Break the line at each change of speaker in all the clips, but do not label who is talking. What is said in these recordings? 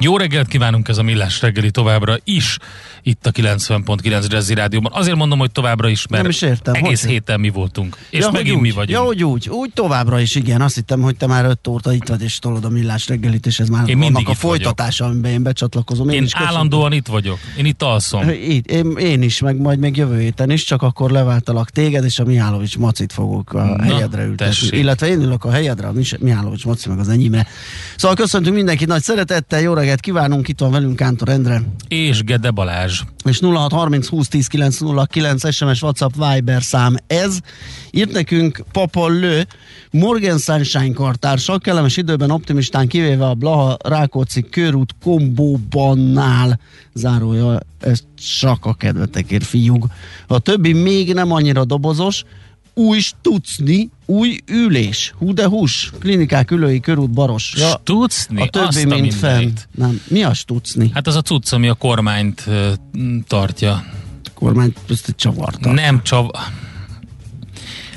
Jó reggelt kívánunk ez a Millás reggeli továbbra is itt a 90.9 Jazzy Rádióban. Azért mondom, hogy továbbra is, mert
Nem is értem,
egész
hogy?
héten mi voltunk. És
hogy
megint
úgy,
mi vagyunk.
Ja, hogy úgy, úgy továbbra is, igen. Azt hittem, hogy te már öt óta itt vagy, és tolod a millás reggelit, és ez már
Én
annak a
itt vagyok.
folytatása, amiben én becsatlakozom.
Én
is köszönöm.
állandóan itt vagyok. Én itt alszom.
Itt, én, én, is, meg majd még jövő héten is, csak akkor leváltalak téged, és a Mihálovics Macit fogok a
Na,
helyedre ültetni.
tessék.
Illetve én ülök a helyedre, a Mihálovics Maci meg az enyémre. Szóval köszöntünk mindenkit nagy szeretettel, jó reggelt kívánunk, itt van velünk Kántor Endre,
És Gede Balázs.
és 0630 20 10 909 SMS, WhatsApp, Viber szám ez. Írt nekünk Papa Lő, Morgan Sunshine kartársa, kellemes időben optimistán kivéve a Blaha Rákóczi körút kombóbannál zárója, ez csak a kedvetekért fiúg. A többi még nem annyira dobozos, új stucni, új ülés, hú de hús, klinikák, ülői, körút, baros. Ja,
Stucni?
a többi,
Azt
mint fenn.
mindenit.
Nem, mi a stucni?
Hát az a cucc, ami a kormányt ö, tartja.
Kormány, ezt egy csavarta.
Nem csak...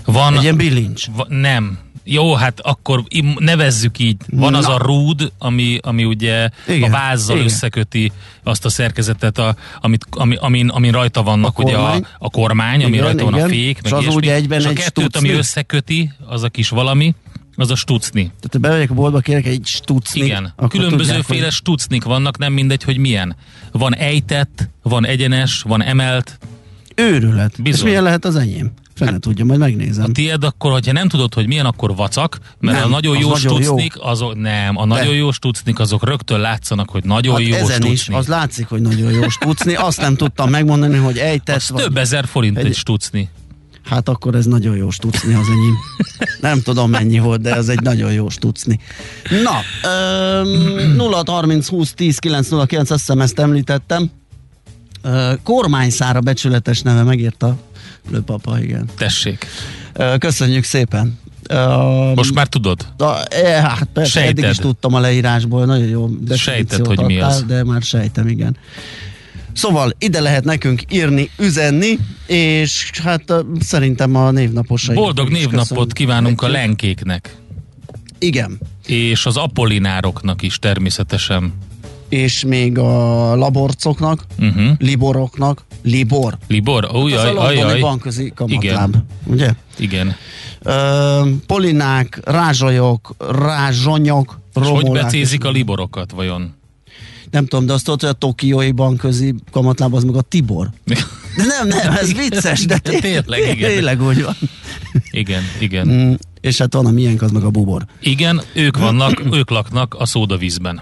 Van...
Egy ilyen bilincs.
Va, nem. Jó, hát akkor nevezzük így. Van az
Na.
a rúd, ami, ami ugye
Igen,
a vázzal
igen.
összeköti azt a szerkezetet, a, amit, ami, amin, amin rajta vannak
A
ugye a,
kormány.
a kormány, ami
Igen,
rajta van a
igen.
fék,
És
meg
az
ilyesmi.
ugye egyben
és a
egy
kettőt, ami
stucni.
összeköti, az a kis valami, az a stucni.
Tehát ha bemegyek a boltba, kérek egy stucni.
Igen. Különbözőféle stucnik vannak, nem mindegy, hogy milyen. Van ejtett, van egyenes, van emelt.
Őrület.
Bizony.
És milyen lehet az enyém? Fene tudja, majd megnézem.
A tiéd akkor, hogyha nem tudod, hogy milyen, akkor vacak, mert
Nem,
a nagyon jó
nagyon jó.
stucnik, azok nem, a nagyon
De.
jó stucnik, azok rögtön látszanak, hogy nagyon
hát
jó
ezen
stucnik.
is, az látszik, hogy nagyon jó stucni. Azt nem tudtam megmondani, hogy ejtett
az
vagy.
több ezer forint egy,
Egy-
egy stucni.
Hát akkor ez nagyon jó stucni az enyém. Nem tudom mennyi volt, de ez egy nagyon jó stucni. Na, öm, 0 30 20 10 909 SMS-t említettem. Ö, kormányszára becsületes neve megírta Lőpapa, igen.
Tessék.
Köszönjük szépen. Öm,
Most már tudod?
Da, e, hát persze,
Sejted.
eddig is tudtam a leírásból, nagyon jó definíciót
hogy mi
adtál,
az.
de már sejtem, igen. Szóval ide lehet nekünk írni, üzenni, és hát szerintem a névnaposai.
Boldog névnapot kívánunk a lenkéknek.
Igen.
És az apollinároknak is természetesen.
És még a laborcoknak,
Uh-huh.
liboroknak, libor.
Libor?
az a
Ujjaj,
londoni
ajaj.
bankközi kamatláb.
Igen.
Ugye?
Igen.
Ö, polinák, rázsajok, rázsonyok,
És hogy
romolák.
becézik a liborokat vajon?
Nem tudom, de azt tudod, hogy a tokiói bankközi kamatláb az meg a Tibor. De nem, nem, ez vicces, de
De tényleg, igen.
tényleg úgy van.
Igen, igen.
Mm, és hát van a miénk, az meg a bubor.
Igen, ők vannak, ők laknak a szódavízben.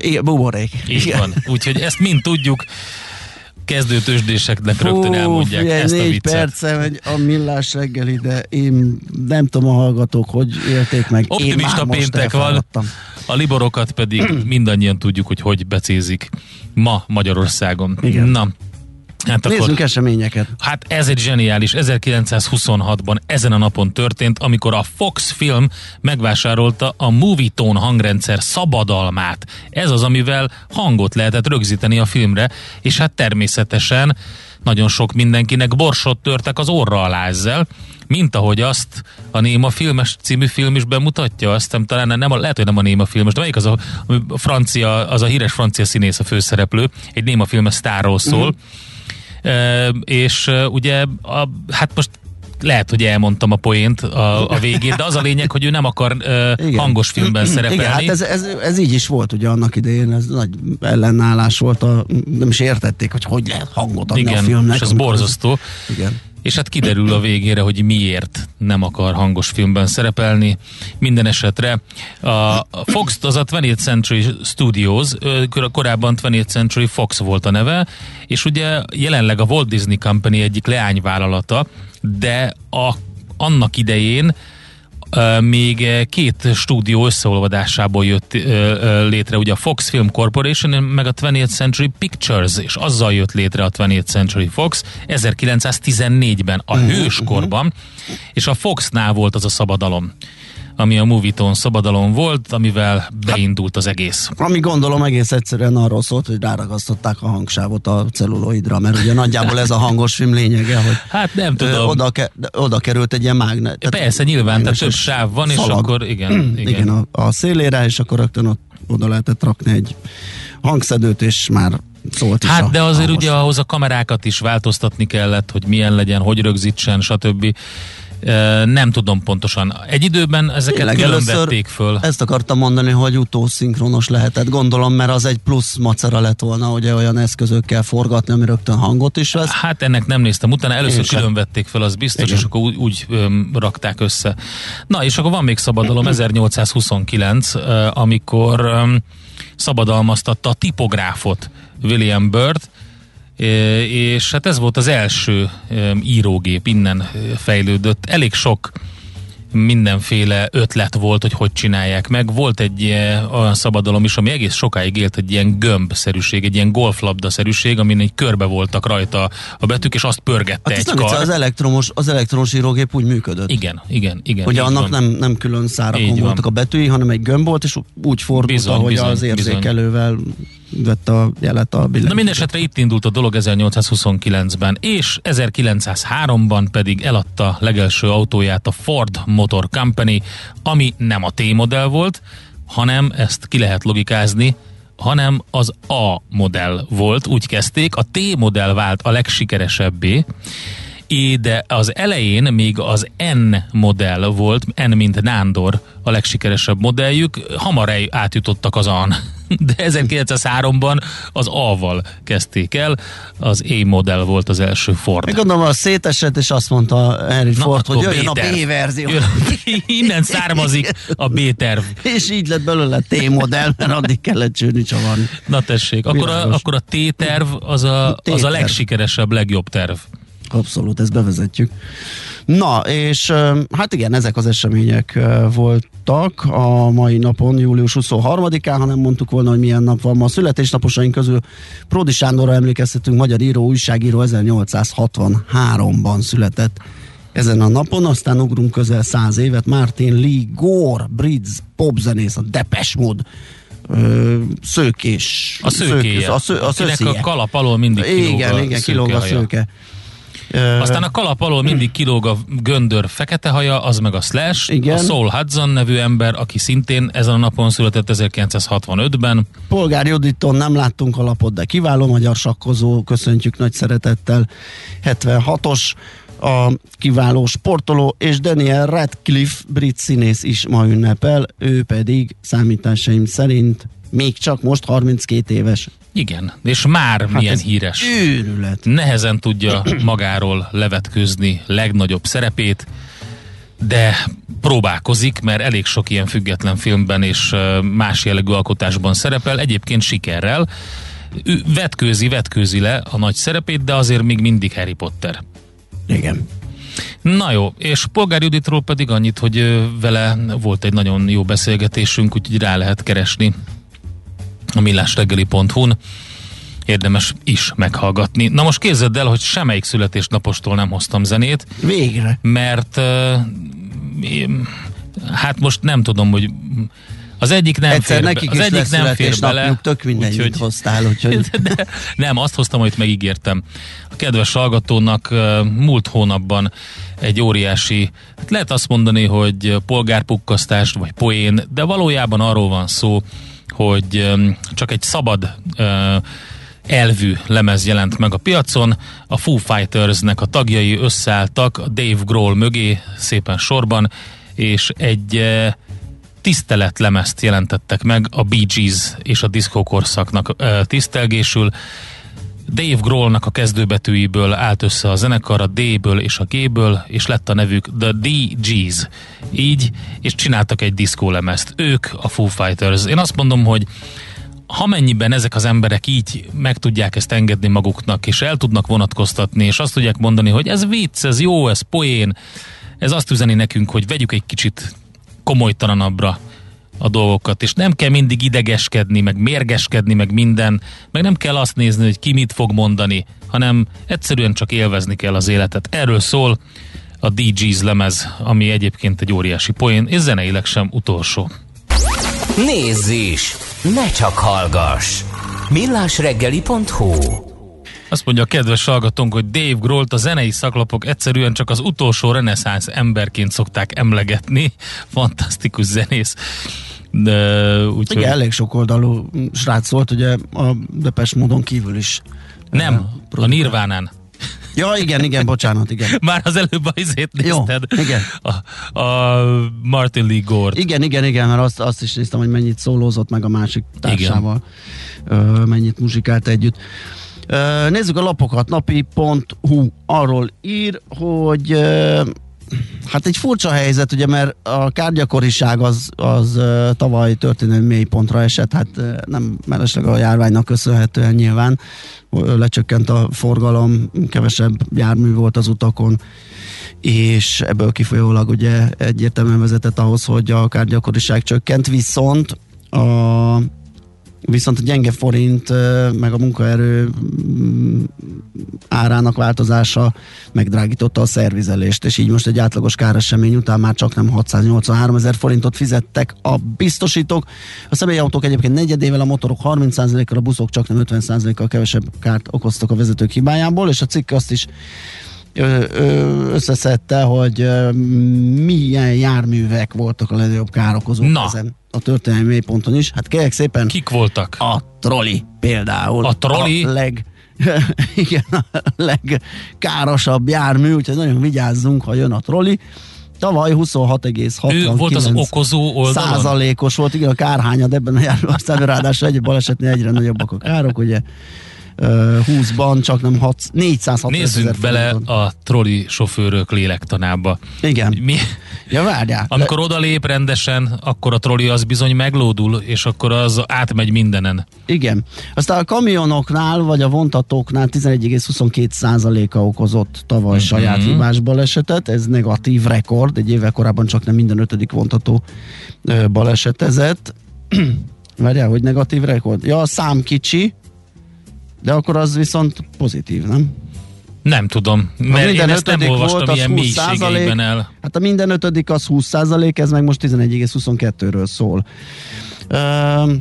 Igen, buborék.
Így van. Úgyhogy ezt mind tudjuk. Kezdőtősdéseknek rögtön elmondják
figyelj,
ezt a
négy
viccet.
perce megy a millás reggeli, de én nem tudom a hallgatók, hogy élték meg.
Optimista péntek van. A liborokat pedig mindannyian tudjuk, hogy hogy becézik ma Magyarországon.
Igen.
Na, hát akkor...
Nézzünk eseményeket.
Hát ez egy zseniális. 1926-ban ezen a napon történt, amikor a Fox film megvásárolta a Movietone hangrendszer szabadalmát. Ez az, amivel hangot lehetett rögzíteni a filmre, és hát természetesen nagyon sok mindenkinek borsot törtek az orra alá ezzel, mint ahogy azt a Néma filmes című film is bemutatja, aztán talán nem, a, lehet, hogy nem a Néma filmes, de melyik az a, a francia, az a híres francia színész a főszereplő, egy Néma filmes sztárról szól, mm. És ugye, a, hát most lehet, hogy elmondtam a poént a, a végét, de az a lényeg, hogy ő nem akar uh, hangos filmben szerepelni.
Igen, hát ez, ez, ez így is volt ugye annak idején, ez nagy ellenállás volt, a, nem is értették, hogy hogy lehet hangot adni
Igen,
a filmnek.
és ez borzasztó.
Igen.
És hát kiderül a végére, hogy miért nem akar hangos filmben szerepelni. Minden esetre a Fox, az a 20th Century Studios, korábban 20th Century Fox volt a neve, és ugye jelenleg a Walt Disney Company egyik leányvállalata, de a, annak idején még két stúdió összeolvadásából jött létre, ugye a Fox Film Corporation, meg a 20th Century Pictures, és azzal jött létre a 20th Century Fox 1914-ben, a mhm, hőskorban, mhm. és a Foxnál volt az a szabadalom ami a Moviton szabadalom volt, amivel beindult az egész.
Ami gondolom egész egyszerűen arról szólt, hogy ráragasztották a hangsávot a celluloidra, mert ugye nagyjából ez a hangos film lényege, hogy
hát nem tudom.
Oda, ke, oda került egy ilyen mágnet.
Persze, nyilván, tehát több sáv van, szalag. és akkor igen.
Igen, igen a, a szélére, és akkor rögtön ott oda lehetett rakni egy hangszedőt, és már szólt
Hát
is
de azért
hangos.
ugye ahhoz a kamerákat is változtatni kellett, hogy milyen legyen, hogy rögzítsen, stb. Nem tudom pontosan. Egy időben ezeket Tényleg, külön vették föl.
Ezt akartam mondani, hogy utószinkronos lehetett, gondolom, mert az egy plusz macera lett volna, ugye olyan eszközökkel forgatni, ami rögtön hangot is vesz.
Hát ennek nem néztem utána, először Én külön sem. vették föl, az biztos, Igen. és akkor úgy, úgy öm, rakták össze. Na, és akkor van még szabadalom 1829, amikor öm, szabadalmaztatta a tipográfot William Byrd, és hát ez volt az első írógép, innen fejlődött. Elég sok mindenféle ötlet volt, hogy hogy csinálják meg. Volt egy olyan szabadalom is, ami egész sokáig élt egy ilyen gömbszerűség, egy ilyen golflabda-szerűség, amin egy körbe voltak rajta a betűk, és azt pörgette hát egy kar.
Az elektromos, az elektromos írógép úgy működött.
Igen, igen, igen.
Ugye annak nem, nem külön szárakon voltak a betűi, hanem egy gömb volt, és úgy fordult, bizony, ahogy bizony, az érzékelővel bizony vett a jelet a billentyűt.
Na mindesetre itt indult a dolog 1829-ben, és 1903-ban pedig eladta legelső autóját a Ford Motor Company, ami nem a T-modell volt, hanem ezt ki lehet logikázni, hanem az A modell volt, úgy kezdték, a T modell vált a legsikeresebbé, de az elején még az N modell volt, N mint Nándor a legsikeresebb modelljük, hamar átjutottak az AN. De 1903-ban az A-val kezdték el, az A modell volt az első Ford.
Még gondolom, a szétesett, és azt mondta Henry Na, Ford, hogy jöjjön a B-verzió.
Innen származik a B-terv.
És így lett belőle T-modell, mert addig kellett csőni csavarni.
Na tessék, akkor a, akkor a T-terv az a, az a legsikeresebb, legjobb terv.
Abszolút, ezt bevezetjük. Na, és hát igen, ezek az események voltak a mai napon, július 23-án, ha nem mondtuk volna, hogy milyen nap van ma. A születésnaposaink közül Pródi Sándorra emlékeztetünk, magyar író, újságíró 1863-ban született ezen a napon, aztán ugrunk közel száz évet, Martin Lee Gore, brit popzenész, a Depeche Mode szőkés.
A szőkéje. a, sző, a, a kalap alól mindig kilóg
Igen,
a
igen, kilóg a szőke.
Aztán a kalap alól mindig kilóg a göndör fekete haja, az meg a Slash, Igen. a Saul Hudson nevű ember, aki szintén ezen a napon született 1965-ben.
Polgár Juditon nem láttunk a lapot, de kiváló magyar sakkozó, köszöntjük nagy szeretettel. 76-os a kiváló sportoló, és Daniel Radcliffe, brit színész is ma ünnepel, ő pedig számításaim szerint még csak most 32 éves.
Igen, és már hát milyen híres.
Őrület.
Nehezen tudja magáról levetkőzni legnagyobb szerepét, de próbálkozik, mert elég sok ilyen független filmben és más jellegű alkotásban szerepel, egyébként sikerrel. Ő vetkőzi, vetkőzi le a nagy szerepét, de azért még mindig Harry Potter.
Igen.
Na jó, és Polgár Juditról pedig annyit, hogy vele volt egy nagyon jó beszélgetésünk, úgyhogy rá lehet keresni a millásreggeli.hu-n érdemes is meghallgatni. Na most képzeld el, hogy semmelyik születésnapostól nem hoztam zenét.
Végre.
Mert uh, hát most nem tudom, hogy Az egyik nem
Egyszer
fér be,
nekik
az
is
egyik nem fér bele.
születésnapjuk, tök mindegy,
úgyhogy-
hoztál, úgyhogy...
De, nem, azt hoztam, amit megígértem. A kedves hallgatónak múlt hónapban egy óriási, hát lehet azt mondani, hogy polgárpukkasztás vagy poén, de valójában arról van szó, hogy csak egy szabad elvű lemez jelent meg a piacon. A Foo Fightersnek a tagjai összeálltak Dave Grohl mögé szépen sorban, és egy tiszteletlemezt jelentettek meg a Bee Gees és a diszkó korszaknak uh, tisztelgésül. Dave Grohlnak a kezdőbetűiből állt össze a zenekar, a D-ből és a G-ből, és lett a nevük The DGs. Így, és csináltak egy diszkólemezt. Ők a Foo Fighters. Én azt mondom, hogy ha mennyiben ezek az emberek így meg tudják ezt engedni maguknak, és el tudnak vonatkoztatni, és azt tudják mondani, hogy ez vicc, ez jó, ez poén, ez azt üzeni nekünk, hogy vegyük egy kicsit komolytalanabbra a dolgokat, és nem kell mindig idegeskedni, meg mérgeskedni, meg minden, meg nem kell azt nézni, hogy ki mit fog mondani, hanem egyszerűen csak élvezni kell az életet. Erről szól a DG's lemez, ami egyébként egy óriási poén, és zeneileg sem utolsó.
Nézz is! Ne csak hallgass! millásreggeli.hu
Azt mondja a kedves hallgatónk, hogy Dave Grohl-t a zenei szaklapok egyszerűen csak az utolsó reneszánsz emberként szokták emlegetni. Fantasztikus zenész. De, úgyhogy
Igen, elég sok oldalú srác volt, ugye a Depes módon kívül is.
nem,
eh,
a
produkál.
Nirvánán.
Ja, igen, igen, bocsánat, igen.
Már az előbb a izét
Jó,
nézted.
igen.
A, a Martin Lee Gord.
Igen, igen, igen, mert azt, azt is néztem, hogy mennyit szólózott meg a másik társával, Ö, mennyit muzsikált együtt. Nézzük a lapokat, napi.hu arról ír, hogy hát egy furcsa helyzet, ugye, mert a kárgyakoriság az, az tavaly történelmi mélypontra esett, hát nem mellesleg a járványnak köszönhetően nyilván, lecsökkent a forgalom, kevesebb jármű volt az utakon, és ebből kifolyólag ugye egyértelműen vezetett ahhoz, hogy a kárgyakoriság csökkent, viszont a Viszont a gyenge forint, meg a munkaerő mm, árának változása megdrágította a szervizelést, és így most egy átlagos káresemény után már csak nem 683 ezer forintot fizettek a biztosítók. A személyautók egyébként negyedével, a motorok 30%-kal, a buszok csak nem 50%-kal kevesebb kárt okoztak a vezetők hibájából, és a cikk azt is összeszedte, hogy milyen járművek voltak a legnagyobb károkozók
Na.
ezen a történelmi mélyponton is. Hát kérlek szépen,
Kik voltak?
a troli például.
A troli?
A leg, igen, a legkárosabb jármű, úgyhogy nagyon vigyázzunk, ha jön a troli. Tavaly 26,69
Ő volt az okozó oldalon?
százalékos volt, igen, a kárhányad ebben a jármű, aztán ráadásul egy balesetnél egyre nagyobbak a károk, ugye 20-ban csak nem 6, 460
Nézzünk bele a troli sofőrök lélektanába.
Igen.
Mi,
Ja, várjál.
amikor odalép rendesen, akkor a troli az bizony meglódul, és akkor az átmegy mindenen.
Igen. Aztán a kamionoknál, vagy a vontatóknál 11,22 százaléka okozott tavaly
Mhm.
saját hibás balesetet. Ez negatív rekord. Egy évvel korábban csak nem minden ötödik vontató balesetezett. Várjál, hogy negatív rekord? Ja, a szám kicsi, de akkor az viszont pozitív, nem?
Nem tudom, mert én
minden
ezt nem olvastam
volt,
ilyen
20
mélységeiben el.
Hát a minden ötödik az 20 százalék, ez meg most 11,22-ről szól. Üm,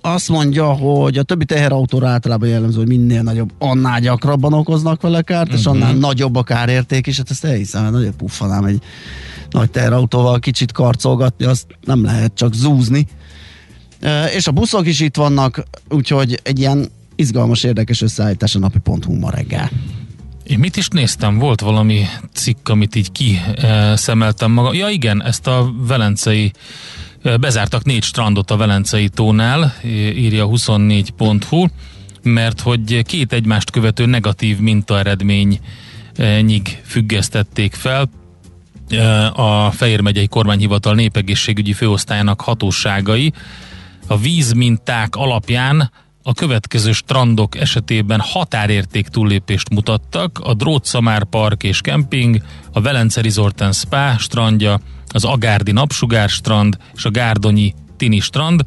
azt mondja, hogy a többi teherautóra általában jellemző, hogy minél nagyobb, annál gyakrabban okoznak vele kárt, és annál nagyobb a kárérték, és hát ezt elhiszem, hogy nagyon puffanám egy nagy teherautóval kicsit karcolgatni, azt nem lehet csak zúzni. Ö, És a buszok is itt vannak, úgyhogy egy ilyen izgalmas, érdekes összeállítás a napi.hu ma reggel.
Én mit is néztem? Volt valami cikk, amit így kiszemeltem maga. Ja igen, ezt a velencei eh, bezártak négy strandot a velencei tónál, eh, írja a 24.hu, mert hogy két egymást követő negatív mintaeredményig függesztették fel eh, a Fejér megyei kormányhivatal népegészségügyi főosztályának hatóságai a vízminták alapján a következő strandok esetében határérték túllépést mutattak, a Drótszamár Park és Camping, a Velence Resort and Spa strandja, az Agárdi Napsugár strand és a Gárdonyi Tini strand.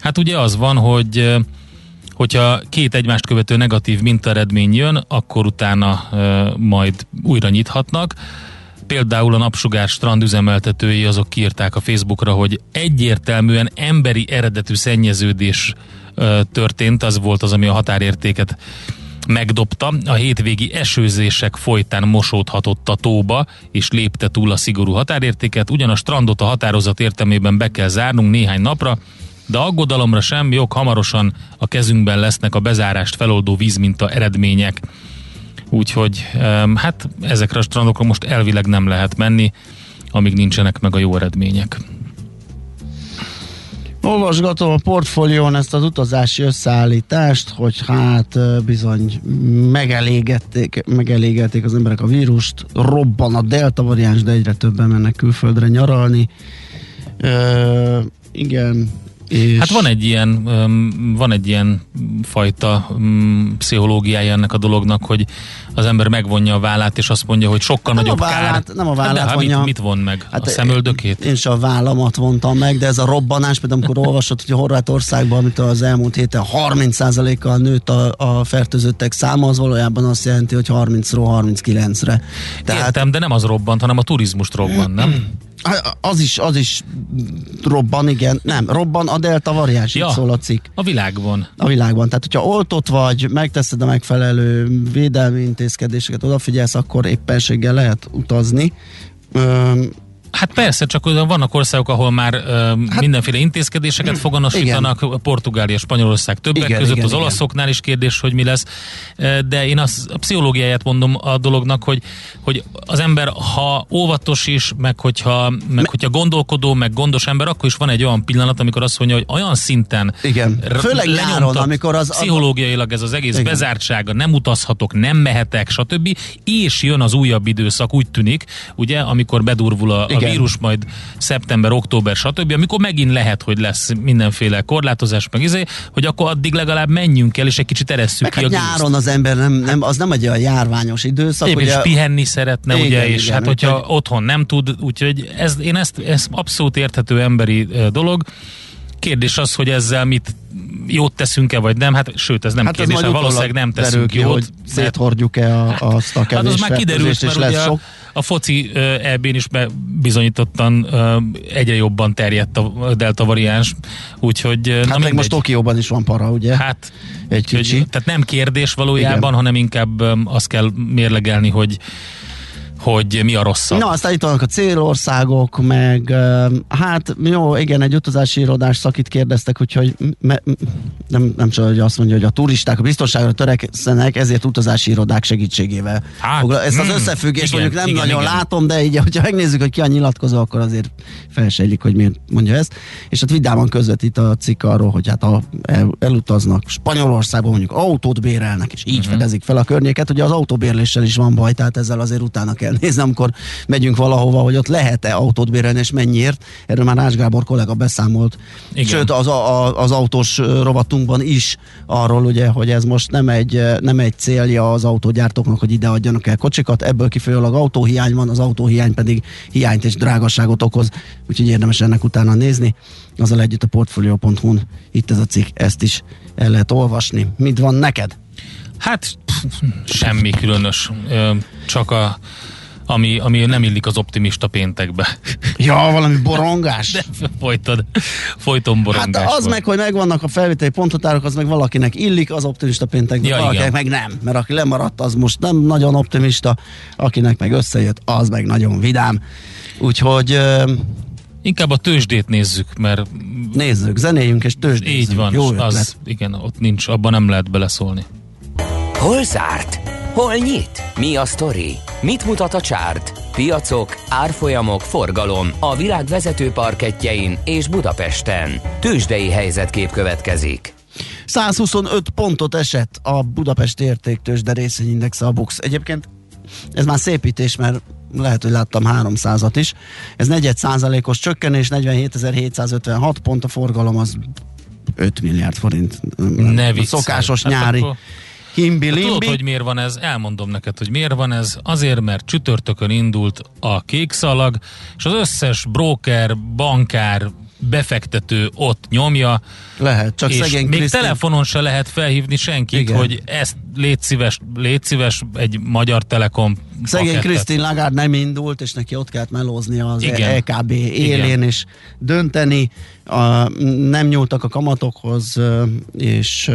Hát ugye az van, hogy hogyha két egymást követő negatív mintaeredmény jön, akkor utána uh, majd újra nyithatnak. Például a Napsugár strand üzemeltetői azok kiírták a Facebookra, hogy egyértelműen emberi eredetű szennyeződés történt, az volt az, ami a határértéket megdobta. A hétvégi esőzések folytán mosódhatott a tóba, és lépte túl a szigorú határértéket. Ugyan a strandot a határozat értelmében be kell zárnunk néhány napra, de aggodalomra sem jog, hamarosan a kezünkben lesznek a bezárást feloldó vízminta eredmények. Úgyhogy hát ezekre a strandokra most elvileg nem lehet menni, amíg nincsenek meg a jó eredmények.
Olvasgatom a portfólión ezt az utazási összeállítást, hogy hát bizony megelégették, megelégették az emberek a vírust, robban a delta variáns, de egyre többen mennek külföldre nyaralni. Ö, igen, és
Hát van egy ilyen, van egy ilyen fajta pszichológiája ennek a dolognak, hogy az ember megvonja a vállát, és azt mondja, hogy sokkal
Nem a
nagyobb
vállát-
kár.
nem a
Hát
vállát
de, hát
vonja.
mit, mit von meg? Hát, a
Hát,
szemöldökét?
Én is a vállamat vontam meg, de ez a robbanás, például amikor olvasott, hogy Horvátországban, amit az elmúlt héten 30%-kal nőtt a, a fertőzöttek száma, az valójában azt jelenti, hogy 30-ról 39-re.
Tehát, Értem, de nem az robbant, hanem a turizmust robbant, nem?
Hát Az is, az is robban, igen. Nem, robban a delta variáns, ja. Szól a cikk
A világban.
a világban. Tehát, hogyha oltott vagy, megteszed a megfelelő védelmi intézkedéseket, odafigyelsz, akkor éppenséggel lehet utazni. Öm,
Hát persze, csak vannak országok, ahol már ö, hát, mindenféle intézkedéseket foganasítanak, Portugália, Spanyolország többek
Igen,
között,
igen,
az
igen.
olaszoknál is kérdés, hogy mi lesz. De én az, a pszichológiáját mondom a dolognak, hogy, hogy az ember, ha óvatos is, meg hogyha, meg hogyha gondolkodó, meg gondos ember, akkor is van egy olyan pillanat, amikor azt mondja, hogy olyan szinten
Igen. Főleg nyáron, amikor az-
pszichológiailag ez az egész
Igen.
bezártsága, nem utazhatok, nem mehetek, stb. És jön az újabb időszak, úgy tűnik, ugye, amikor bedurvul a, a
Igen.
vírus majd szeptember, október, stb., amikor megint lehet, hogy lesz mindenféle korlátozás, meg izé, hogy akkor addig legalább menjünk el, és egy kicsit eresszük
Meg
ki
hát
a
nyáron az ember nem, nem, az nem egy olyan járványos időszak,
is
ugye,
pihenni szeretne,
Igen,
ugye, és
igen,
hát hogyha
úgyhogy-
otthon nem tud, úgyhogy ez, én ezt, ez abszolút érthető emberi dolog. Kérdés az, hogy ezzel mit jót teszünk-e, vagy nem, hát sőt, ez nem
hát ez
kérdés,
majd
hát valószínűleg nem teszünk
ki,
jót.
hogy
mert-
széthordjuk-e a, azt a
Hát
kevés
az már kiderült,
és
mert
lesz
ugye a,
sok.
A foci EB-n is bizonyítottan egyre jobban terjedt a delta variáns, úgyhogy
Hát
na
meg most. Tokióban is van para, ugye?
Hát,
egy kicsi.
tehát nem kérdés valójában,
Igen.
hanem inkább azt kell mérlegelni, hogy hogy mi a rosszabb.
Na, aztán itt vannak a célországok, meg hát jó, igen, egy utazási irodás szakit kérdeztek, úgyhogy me, nem, nem csak, hogy azt mondja, hogy a turisták a biztonságra törekszenek, ezért utazási irodák segítségével.
Hát,
Foglal- Ezt az
mm,
összefüggést
igen,
mondjuk nem
igen,
nagyon
igen.
látom, de így, hogyha megnézzük, hogy ki a nyilatkozó, akkor azért felsejlik, hogy miért mondja ezt. És hát vidáman közvetít a cikk arról, hogy hát a, el, elutaznak Spanyolországba, mondjuk autót bérelnek, és így uh-huh. fedezik fel a környéket. Ugye az autóbérléssel is van baj, tehát ezzel azért utána kell nézni, amikor megyünk valahova, hogy ott lehet-e autót bérelni, és mennyiért. Erről már Ás Gábor kollega beszámolt.
Igen.
Sőt, az, a, az autós rovatunkban is arról, ugye, hogy ez most nem egy, nem egy célja az autógyártóknak, hogy ide adjanak el kocsikat, ebből kifolyólag autóhiány van, az autóhiány pedig hiányt és drágasságot okoz, úgyhogy érdemes ennek utána nézni. Azzal együtt a portfolio.hu-n itt ez a cikk, ezt is el lehet olvasni. Mit van neked?
Hát pff, semmi különös, csak a ami, ami nem illik az optimista péntekbe.
Ja, valami borongás?
De folytod, folyton borongás
Hát az
van.
meg, hogy megvannak a felvételi ponthatárok, az meg valakinek illik, az optimista péntek,
Ja,
valakinek
igen.
meg nem. Mert aki lemaradt, az most nem nagyon optimista, akinek meg összejött, az meg nagyon vidám. Úgyhogy
Inkább a tőzsdét nézzük, mert
nézzük, zenéljünk és tőzsdézzünk.
így van,
Jó
az, igen, ott nincs, abban nem lehet beleszólni.
Hol zárt? Hol nyit? Mi a sztori? Mit mutat a csárt? Piacok, árfolyamok, forgalom a világ vezető parketjein és Budapesten. Tőzsdei helyzetkép következik.
125 pontot esett a Budapesti értéktős, de részvényindex a BUX. Egyébként ez már szépítés, mert lehet, hogy láttam 300-at is. Ez 4 százalékos csökkenés, 47.756 pont, a forgalom az 5 milliárd forint.
Ne
A
viccelj.
Szokásos
Hát
nyári
akkor-
himbi
Tudod, hogy miért van ez? Elmondom neked, hogy miért van ez. Azért, mert csütörtökön indult a kék szalag, és az összes broker, bankár, befektető ott nyomja,
Lehet, csak
és
szegény
még
Krisztin-
telefonon se lehet felhívni senkit,
Igen.
hogy ezt légy szíves, légy szíves egy Magyar Telekom
Szegény
pakettet.
Krisztin Lagarde nem indult, és neki ott kellett melózni az
Igen.
LKB élén,
Igen.
és dönteni. A, nem nyúltak a kamatokhoz, és,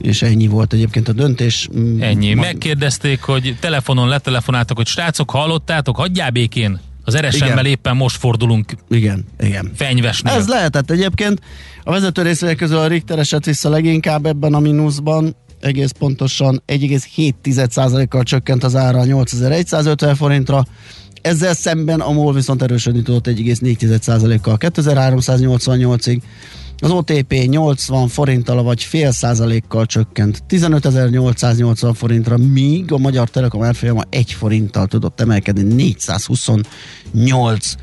és ennyi volt egyébként a döntés.
Ennyi. Megkérdezték, hogy telefonon letelefonáltak, hogy srácok, hallottátok, hagyjál békén. Az
Igen.
éppen most fordulunk
Igen, igen.
fenyvesnél.
Ez lehetett egyébként. A vezető részvények közül a Richter esett vissza leginkább ebben a mínuszban. Egész pontosan 1,7%-kal csökkent az ára 8150 forintra. Ezzel szemben a MOL viszont erősödni tudott 1,4%-kal 2388-ig. Az OTP 80 forinttal vagy fél százalékkal csökkent 15.880 forintra, míg a Magyar Telekom árfolyama 1 forinttal tudott emelkedni 428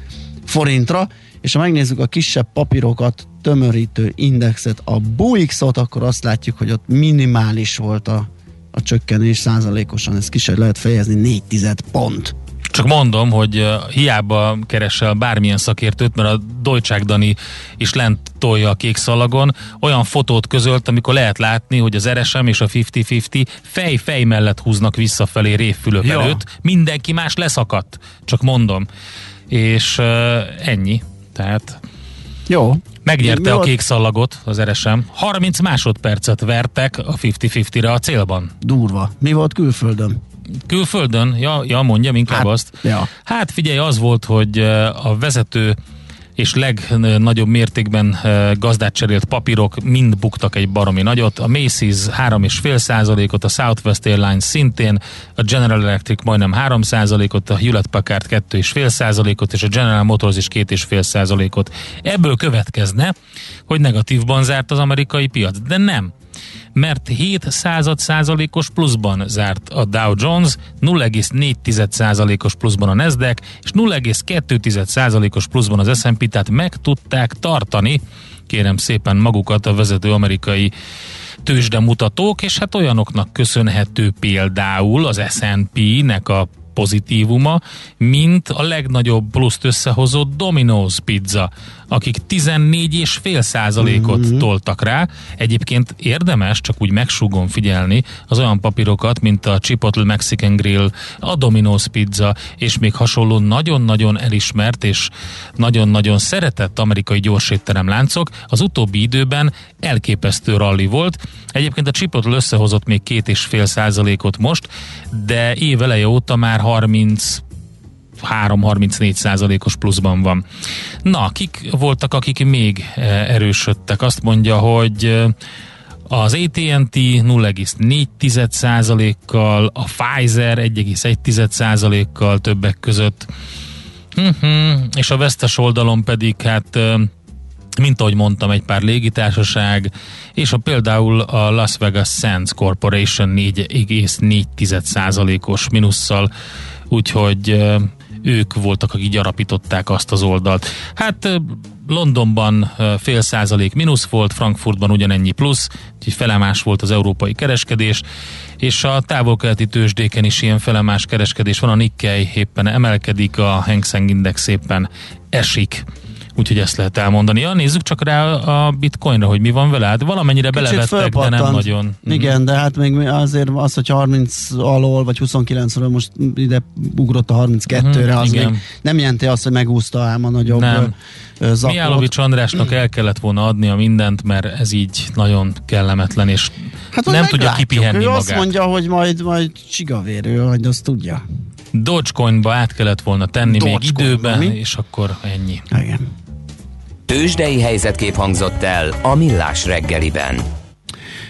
forintra, és ha megnézzük a kisebb papírokat tömörítő indexet, a BUX-ot, akkor azt látjuk, hogy ott minimális volt a, a csökkenés százalékosan, ezt ki sem lehet fejezni, 4 tized pont.
Csak mondom, hogy hiába keresel bármilyen szakértőt, mert a Deutschák Dani is lent tolja a kék szalagon, olyan fotót közölt, amikor lehet látni, hogy az RSM és a 50-50 fej-fej mellett húznak visszafelé révfülök
Ja.
előtt, mindenki más leszakadt, csak mondom. És uh, ennyi. Tehát
Jó.
megnyerte a kék szalagot az RSM. 30 másodpercet vertek a 50-50-re a célban.
Durva. Mi volt külföldön?
Külföldön? Ja, ja mondjam inkább
Hát,
azt.
ja.
Hát figyelj, az volt, hogy eh, a vezető és legnagyobb mértékben eh, gazdát cserélt papírok mind buktak egy baromi nagyot. A Macy's 3,5 százalékot, a Southwest Airlines szintén, a General Electric majdnem 3 százalékot, a Hewlett Packard 2,5 százalékot, és a General Motors is 2,5 százalékot. Ebből következne, hogy negatívban zárt az amerikai piac, de nem mert 7 század százalékos pluszban zárt a Dow Jones, 0,4 százalékos pluszban a Nasdaq, és 0,2 százalékos pluszban az S&P, tehát meg tudták tartani, kérem szépen magukat a vezető amerikai tőzsdemutatók, és hát olyanoknak köszönhető például az S&P-nek a pozitívuma, mint a legnagyobb pluszt összehozott Domino's Pizza, akik 14,5 százalékot mm-hmm. toltak rá. Egyébként érdemes csak úgy megsúgon figyelni az olyan papírokat, mint a Chipotle Mexican Grill, a Domino's Pizza, és még hasonló nagyon-nagyon elismert és nagyon-nagyon szeretett amerikai gyorsétterem láncok. Az utóbbi időben elképesztő ralli volt. Egyébként a Chipotle összehozott még két és fél százalékot most, de éveleje óta már 30 3-34 százalékos pluszban van. Na, kik voltak, akik még eh, erősödtek? Azt mondja, hogy eh, az AT&T 0,4 százalékkal, a Pfizer 1,1 százalékkal többek között, uh-huh. és a vesztes oldalon pedig hát eh, mint ahogy mondtam, egy pár légitársaság, és a például a Las Vegas Sands Corporation 4,4%-os minusszal, úgyhogy ők voltak, akik gyarapították azt az oldalt. Hát Londonban fél százalék mínusz volt, Frankfurtban ugyanennyi plusz, úgyhogy felemás volt az európai kereskedés, és a távol-keleti tőzsdéken is ilyen felemás kereskedés van, a Nikkei éppen emelkedik, a Hang Seng Index szépen esik. Úgyhogy ezt lehet elmondani. Ja, nézzük csak rá a bitcoinra, hogy mi van vele. Hát valamennyire belevettek, de nem nagyon. Mhm.
Igen, de hát még azért az, hogy 30 alól, vagy 29-ről most ide ugrott a 32-re,
Mhm,
az
igen.
még nem jelenti azt, hogy megúszta ám a nagyobb
Nem.
zakót.
Andrásnak el kellett volna adnia mindent, mert ez így nagyon kellemetlen, és
Hát
nem tudja kipihenni
ő
magát.
azt mondja, hogy majd, majd csigavérő, hogy azt tudja.
Dogecoinba át kellett volna tenni még
Dogecoinba,
időben,
mi?
és akkor ennyi.
Igen.
Tőzsdei helyzetkép hangzott el a Millás reggeliben.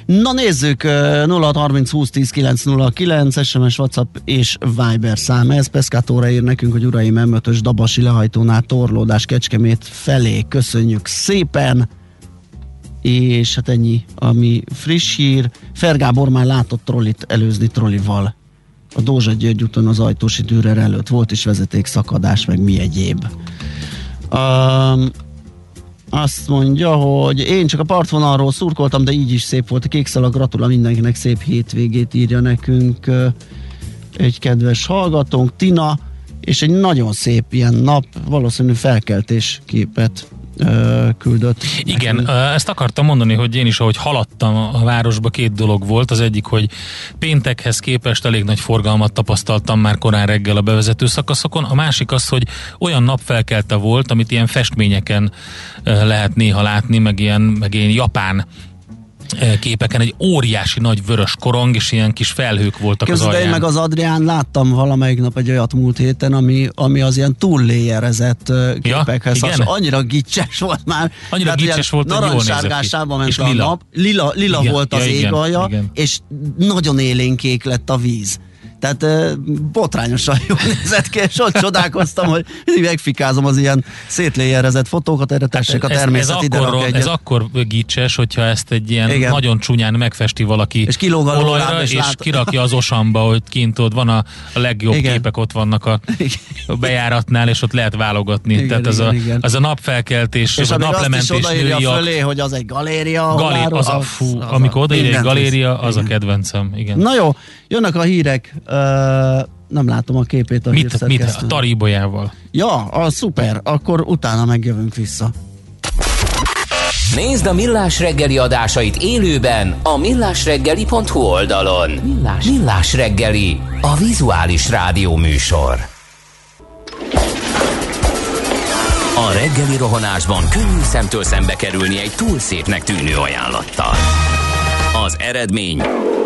Na nézzük, ö, 0630 20 10 909, SMS, WhatsApp és Viber szám. Ez Peszkátóra ír nekünk, hogy uraim M5-ös Dabasi lehajtónál torlódás Kecskemét felé. Köszönjük szépen! És hát ennyi, ami friss hír. Fergábor már látott trollit előzni trollival. A Dózsa György úton az ajtósi Dürer előtt volt is vezetékszakadás, meg mi egyéb. Um, azt mondja, hogy én csak a partvonalról szurkoltam, de így is szép volt a kék szalag. Gratulál mindenkinek, szép hétvégét írja nekünk egy kedves hallgatónk, Tina, és egy nagyon szép ilyen nap, valószínű felkeltés képet küldött.
Igen,
nekünk.
ezt akartam mondani, hogy én is, ahogy haladtam a városba, két dolog volt. Az egyik, hogy péntekhez képest elég nagy forgalmat tapasztaltam már korán reggel a bevezető szakaszokon. A másik az, hogy olyan napfelkelte volt, amit ilyen festményeken lehet néha látni, meg ilyen, meg ilyen japán képeken egy óriási nagy vörös korong, és ilyen kis felhők voltak
Képzeld,
az alján.
meg az Adrián láttam valamelyik nap egy olyat múlt héten, ami, ami az ilyen túlléjerezett
Ja,
képekhez
igen?
hasonló. Annyira gicses volt már.
Annyira
Tehát
gicses volt, hogy jól nézett
ment
És
a
lila.
nap. Lila, lila
Igen,
volt az
ja,
égalja,
igen.
és nagyon élénkék lett a víz. Tehát botrányosan jól nézett ki, és ott csodálkoztam, hogy mindig megfikázom az ilyen szétléjerezett fotókat, erre tessék a
ez, ez,
természet ide
akkor, ez akkor gicses, hogyha ezt egy ilyen
Igen.
Nagyon csúnyán megfesti valaki
És a
olajra,
és
és,
lát-
kirakja az osamba, hogy kint ott van a, a legjobb
Igen.
képek, ott vannak a, a bejáratnál, és ott lehet válogatni.
Igen,
Tehát az,
igen,
a,
igen.
az a napfelkeltés,
És
vagy
amíg azt is
naplementés
odaírja fölé, hogy az egy galéria.
Galér, az a, fú,
az
amikor odaírja egy galéria, az a
Igen.
kedvencem. Igen.
Na jó, jönnek a hírek. Uh, nem látom a képét a
mit, mit, a taríbolyával?
Ja, az szuper, akkor utána megjövünk vissza.
Nézd a Millás reggeli adásait élőben a millásreggeli.hu oldalon. Millás, Millás reggeli, a vizuális rádió műsor. A reggeli rohanásban könnyű szemtől szembe kerülni egy túl szépnek tűnő ajánlattal. Az eredmény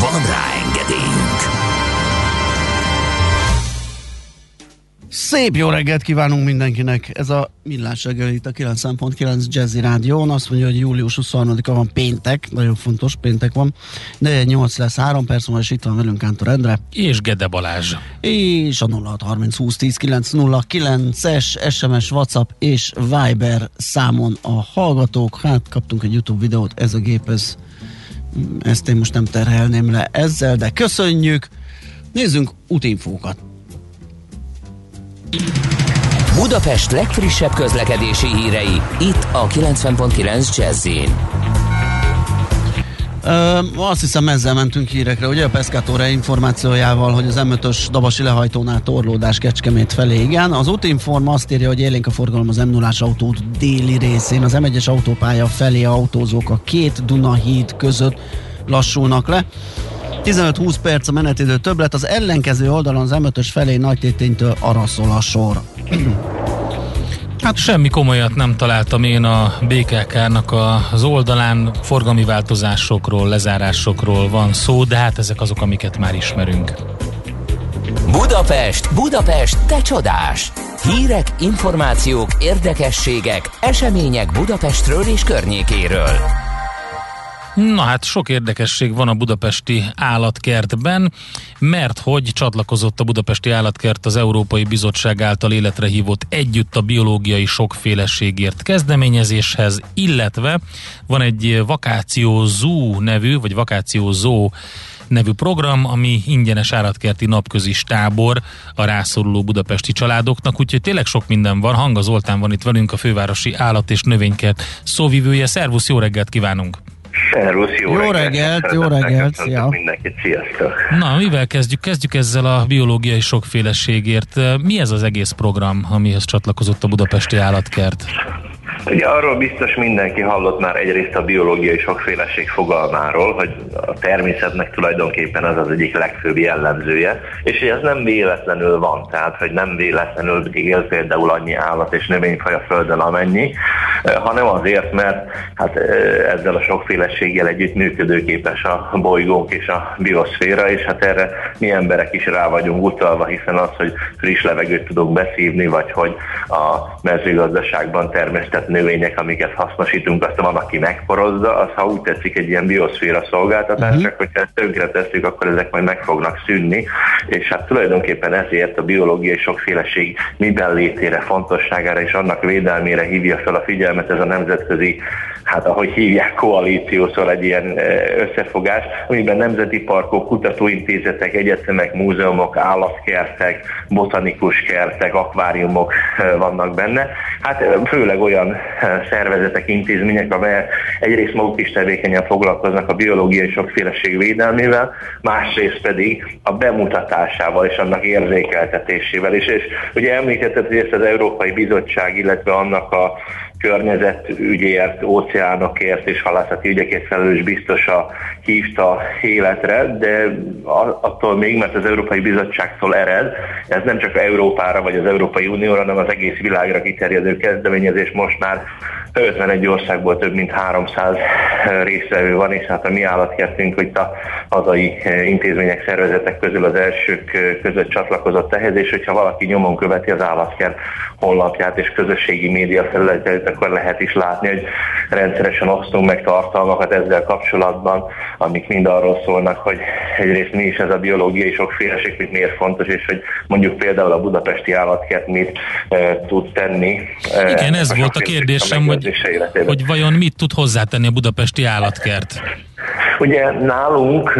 Van rá engedélyünk!
Szép jó reggelt kívánunk mindenkinek! Ez a Millás reggel itt a 9.9 Jazzy Rádión. Azt mondja, hogy július 23-a van péntek, nagyon fontos péntek van. De 8 lesz 3 perc, múlva, és itt van velünk Kántor Endre.
És Gede Balázs.
És a 0630 20 10 909-es SMS, WhatsApp és Viber számon a hallgatók. Hát kaptunk egy YouTube videót, ez a gép, ez, ezt én most nem terhelném le ezzel, de köszönjük. Nézzünk útinfókat.
Budapest legfrissebb közlekedési hírei, itt a 90.9 jazz
Ö, azt hiszem ezzel mentünk hírekre, ugye a Pescatóra információjával, hogy az M5-ös Dabasi lehajtónál torlódás Kecskemét felé, igen. Az útinform azt írja, hogy élénk a forgalom az m 0 autót déli részén, az M1-es autópálya felé autózók a két Duna híd között lassulnak le. 15-20 perc a menetidő többlet, az ellenkező oldalon az M5-ös felé Nagytéténytől araszol a sor.
Hát semmi komolyat nem találtam én a BKK-nak az oldalán, forgalmi változásokról, lezárásokról van szó, de hát ezek azok, amiket már ismerünk.
Budapest, Budapest, te csodás! Hírek, információk, érdekességek, események Budapestről és környékéről.
Na hát sok érdekesség van a budapesti állatkertben, mert hogy csatlakozott a budapesti állatkert az Európai Bizottság által életre hívott Együtt a biológiai sokféleségért kezdeményezéshez, illetve van egy Vakáció Zoo nevű, vagy Vakáció Zoo nevű program, ami ingyenes állatkerti napközis tábor a rászoruló budapesti családoknak, úgyhogy tényleg sok minden van. Hanga Zoltán van itt velünk, a fővárosi állat és növénykert szóvivője. Szervusz, jó reggelt kívánunk!
Szervusz, jó,
Jó reggelt, jó reggelt, szia.
mindenkit, sziasztok.
Na, mivel kezdjük? Kezdjük ezzel a biológiai sokféleségért. Mi ez az egész program, amihez csatlakozott a budapesti állatkert?
Ugye arról biztos mindenki hallott már egyrészt a biológiai sokféleség fogalmáról, hogy a természetnek tulajdonképpen ez az egyik legfőbb jellemzője, és hogy ez nem véletlenül van, tehát hogy nem véletlenül él például annyi állat és növényfaj a Földön amennyi, eh, hanem azért, mert hát eh, ezzel a sokféleséggel együtt működőképes a bolygónk és a bioszféra, és hát erre mi emberek is rá vagyunk utalva, hiszen az, hogy friss levegőt tudunk beszívni, vagy hogy a mezőgazdaságban termesztett növények, amiket hasznosítunk, aztán van, aki megporozza, az ha úgy tetszik egy ilyen bioszféra szolgáltatás, uh-huh. csak hogyha ezt tönkre tesszük, akkor ezek majd meg fognak szűnni, és hát tulajdonképpen ezért a biológiai sokféleség miben létére, fontosságára és annak védelmére hívja fel a figyelmet ez a nemzetközi hát ahogy hívják, koalíció, szóval egy ilyen összefogás, amiben nemzeti parkok, kutatóintézetek, egyetemek, múzeumok, állatkertek, botanikus kertek, akváriumok vannak benne. Hát főleg olyan szervezetek, intézmények, amelyek egyrészt maguk is tevékenyen foglalkoznak a biológiai sokféleség védelmével, másrészt pedig a bemutatásával és annak érzékeltetésével. És, és ugye említetted, hogy ezt az Európai Bizottság, illetve annak a környezetügyért, óceánokért és halászati ügyekért felelős biztosa hívta életre, de attól még, mert az Európai Bizottságtól ered, ez nem csak Európára vagy az Európai Unióra, hanem az egész világra kiterjedő kezdeményezés most már 51 országból több mint 300 részvevő van, és hát a mi állatkertünk, hogy a hazai intézmények, szervezetek közül az elsők között csatlakozott ehhez, és hogyha valaki nyomon követi az állatkert honlapját és közösségi média felületeit, akkor lehet is látni, hogy rendszeresen osztunk meg tartalmakat ezzel kapcsolatban, amik mind arról szólnak, hogy egyrészt mi is ez a biológiai sokféleség, mit miért fontos, és hogy mondjuk például a budapesti állatkert mit e, tud tenni.
Igen, ez volt a kérdésem, hogy, hogy vajon mit tud hozzátenni a budapesti állatkert?
Ugye nálunk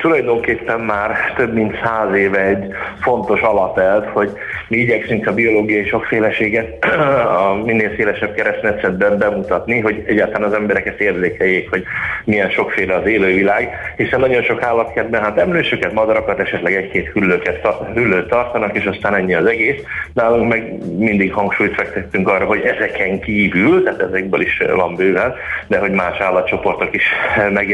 tulajdonképpen már több mint száz éve egy fontos alapelv, hogy mi igyekszünk a biológiai sokféleséget a minél szélesebb keresztmetszetben bemutatni, hogy egyáltalán az emberek ezt érzékeljék, hogy milyen sokféle az élővilág, hiszen nagyon sok állatkertben hát emlősöket, madarakat, esetleg egy-két hüllőket, hüllőt tartanak, és aztán ennyi az egész. Nálunk meg mindig hangsúlyt fektettünk arra, hogy ezeken kívül, tehát ezekből is van bőven, de hogy más állatcsoportok is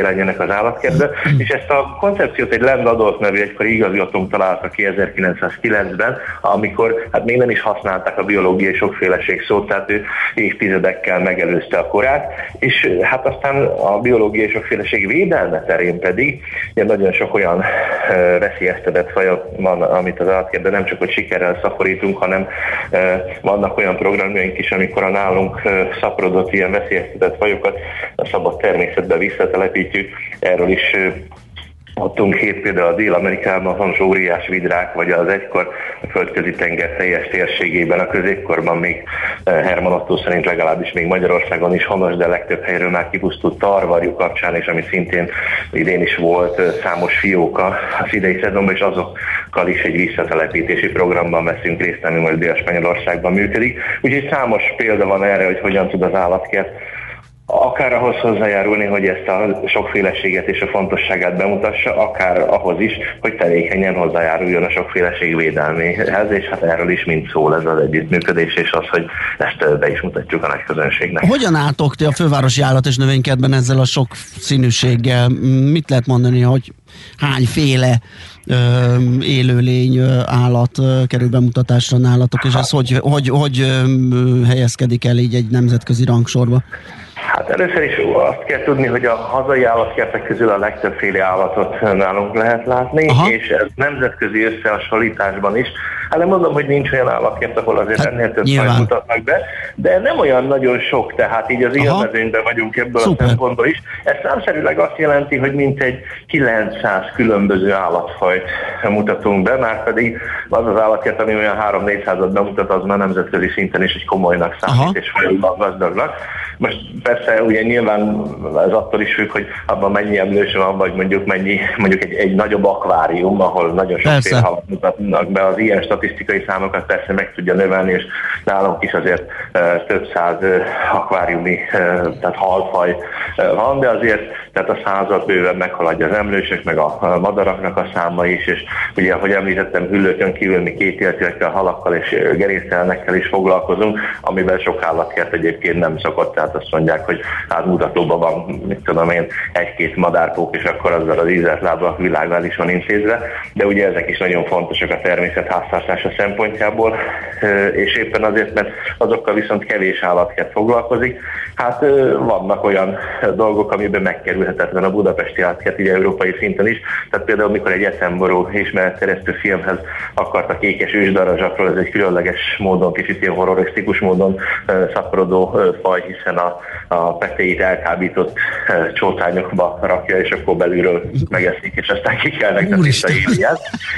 megjelenjenek az állatkertbe, és ezt a koncepciót egy Land Adolf nevű egykori igazgatónk találta ki 1909-ben, amikor hát még nem is használták a biológiai sokféleség szót, tehát ő évtizedekkel megelőzte a korát, és hát aztán a biológiai sokféleség védelme terén pedig ugye nagyon sok olyan veszélyeztetett faj van, amit az állatkertben nem csak hogy sikerrel szaporítunk, hanem vannak olyan programjaink is, amikor a nálunk szaporodott ilyen veszélyeztetett fajokat a szabad természetbe visszatelepítjük, erről is Adtunk hét például a Dél-Amerikában van óriás vidrák, vagy az egykor a földközi tenger teljes térségében, a középkorban még Herman Otto szerint legalábbis még Magyarországon is honos, de legtöbb helyről már kipusztult tarvarjú kapcsán, és ami szintén idén is volt számos fióka az idei szezonban, és azokkal is egy visszatelepítési programban veszünk részt, ami majd Dél-Spanyolországban működik. Úgyhogy számos példa van erre, hogy hogyan tud az állatkert akár ahhoz hozzájárulni, hogy ezt a sokféleséget és a fontosságát bemutassa, akár ahhoz is, hogy tevékenyen hozzájáruljon a sokféleség védelméhez, és hát erről is mind szól ez az együttműködés, és az, hogy ezt be is mutatjuk a nagy közönségnek.
Hogyan álltok ti a fővárosi állat és növénykedben ezzel a sok színűséggel? Mit lehet mondani, hogy hányféle élőlény, állat kerül bemutatásra nálatok, és ez hogy, hogy, hogy helyezkedik el így egy nemzetközi rangsorba?
Hát először is azt kell tudni, hogy a hazai állatkertek közül a legtöbbféle állatot nálunk lehet látni, Aha. és ez nemzetközi összehasonlításban is. Hát nem mondom, hogy nincs olyan állatkert, ahol azért hát, ennél több fajt mutatnak be, de nem olyan nagyon sok, tehát így az élmezőnyben vagyunk ebből Szuper. a szempontból is. Ez számszerűleg azt jelenti, hogy mintegy 900 különböző állatfajt mutatunk be, már pedig az az állatkert, ami olyan 3-400-at bemutat, az már nemzetközi szinten is egy komolynak számít, Aha. és fajokban gazdagnak. Most persze ugye nyilván ez attól is függ, hogy abban mennyi emlős van, vagy mondjuk mennyi, mondjuk egy, egy nagyobb akvárium, ahol nagyon sokféle halat mutatnak be, az ilyen statisztikai számokat persze meg tudja növelni, és nálunk is azért több száz akváriumi, tehát halfaj van, de azért tehát a század bőven meghaladja az emlősök, meg a madaraknak a száma is, és ugye, ahogy említettem, hüllőkön kívül mi két halakkal és gerésztelnekkel is foglalkozunk, amivel sok állatkert egyébként nem szokott, tehát azt mondják, hogy hát mutatóban van, mit tudom én, egy-két madárpók, és akkor azzal az ízelt lába világgal is van intézve, de ugye ezek is nagyon fontosak a természet fogyasztása szempontjából, és éppen azért, mert azokkal viszont kevés állatkert foglalkozik. Hát vannak olyan dolgok, amiben megkerülhetetlen a budapesti állatkert, így európai szinten is. Tehát például, mikor egy eszemború ismeretteresztő filmhez akartak ékes ősdarazsakról, ez egy különleges módon, kicsit ilyen horrorisztikus módon szaporodó faj, hiszen a, a petéit elkábított csótányokba rakja, és akkor belülről megeszik, és aztán ki kellnek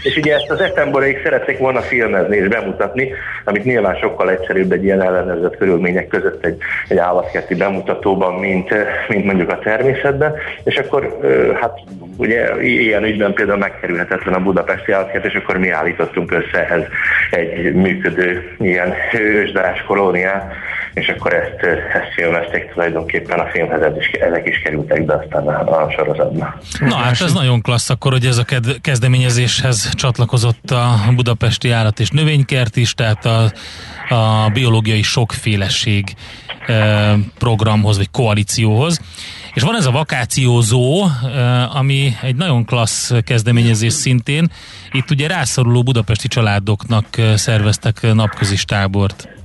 És ugye ezt az eszemborék szerették volna filmezni és bemutatni, amit nyilván sokkal egyszerűbb egy ilyen ellenőrzött körülmények között egy, egy állatkerti bemutatóban, mint, mint mondjuk a természetben, és akkor hát ugye ilyen ügyben például megkerülhetetlen a budapesti állatkert, és akkor mi állítottunk össze ehhez egy működő ilyen ősdarás kolóniát, és akkor ezt, ezt filmezték tulajdonképpen a filmhez, is, ezek is kerültek be aztán a, a sorozatba.
Na hát ez nagyon klassz akkor, hogy ez a kezdeményezéshez csatlakozott a Budapesti Állat és Növénykert is, tehát a, a biológiai sokféleség programhoz, vagy koalícióhoz. És van ez a vakációzó, ami egy nagyon klassz kezdeményezés szintén. Itt ugye rászoruló budapesti családoknak szerveztek napközis tábort.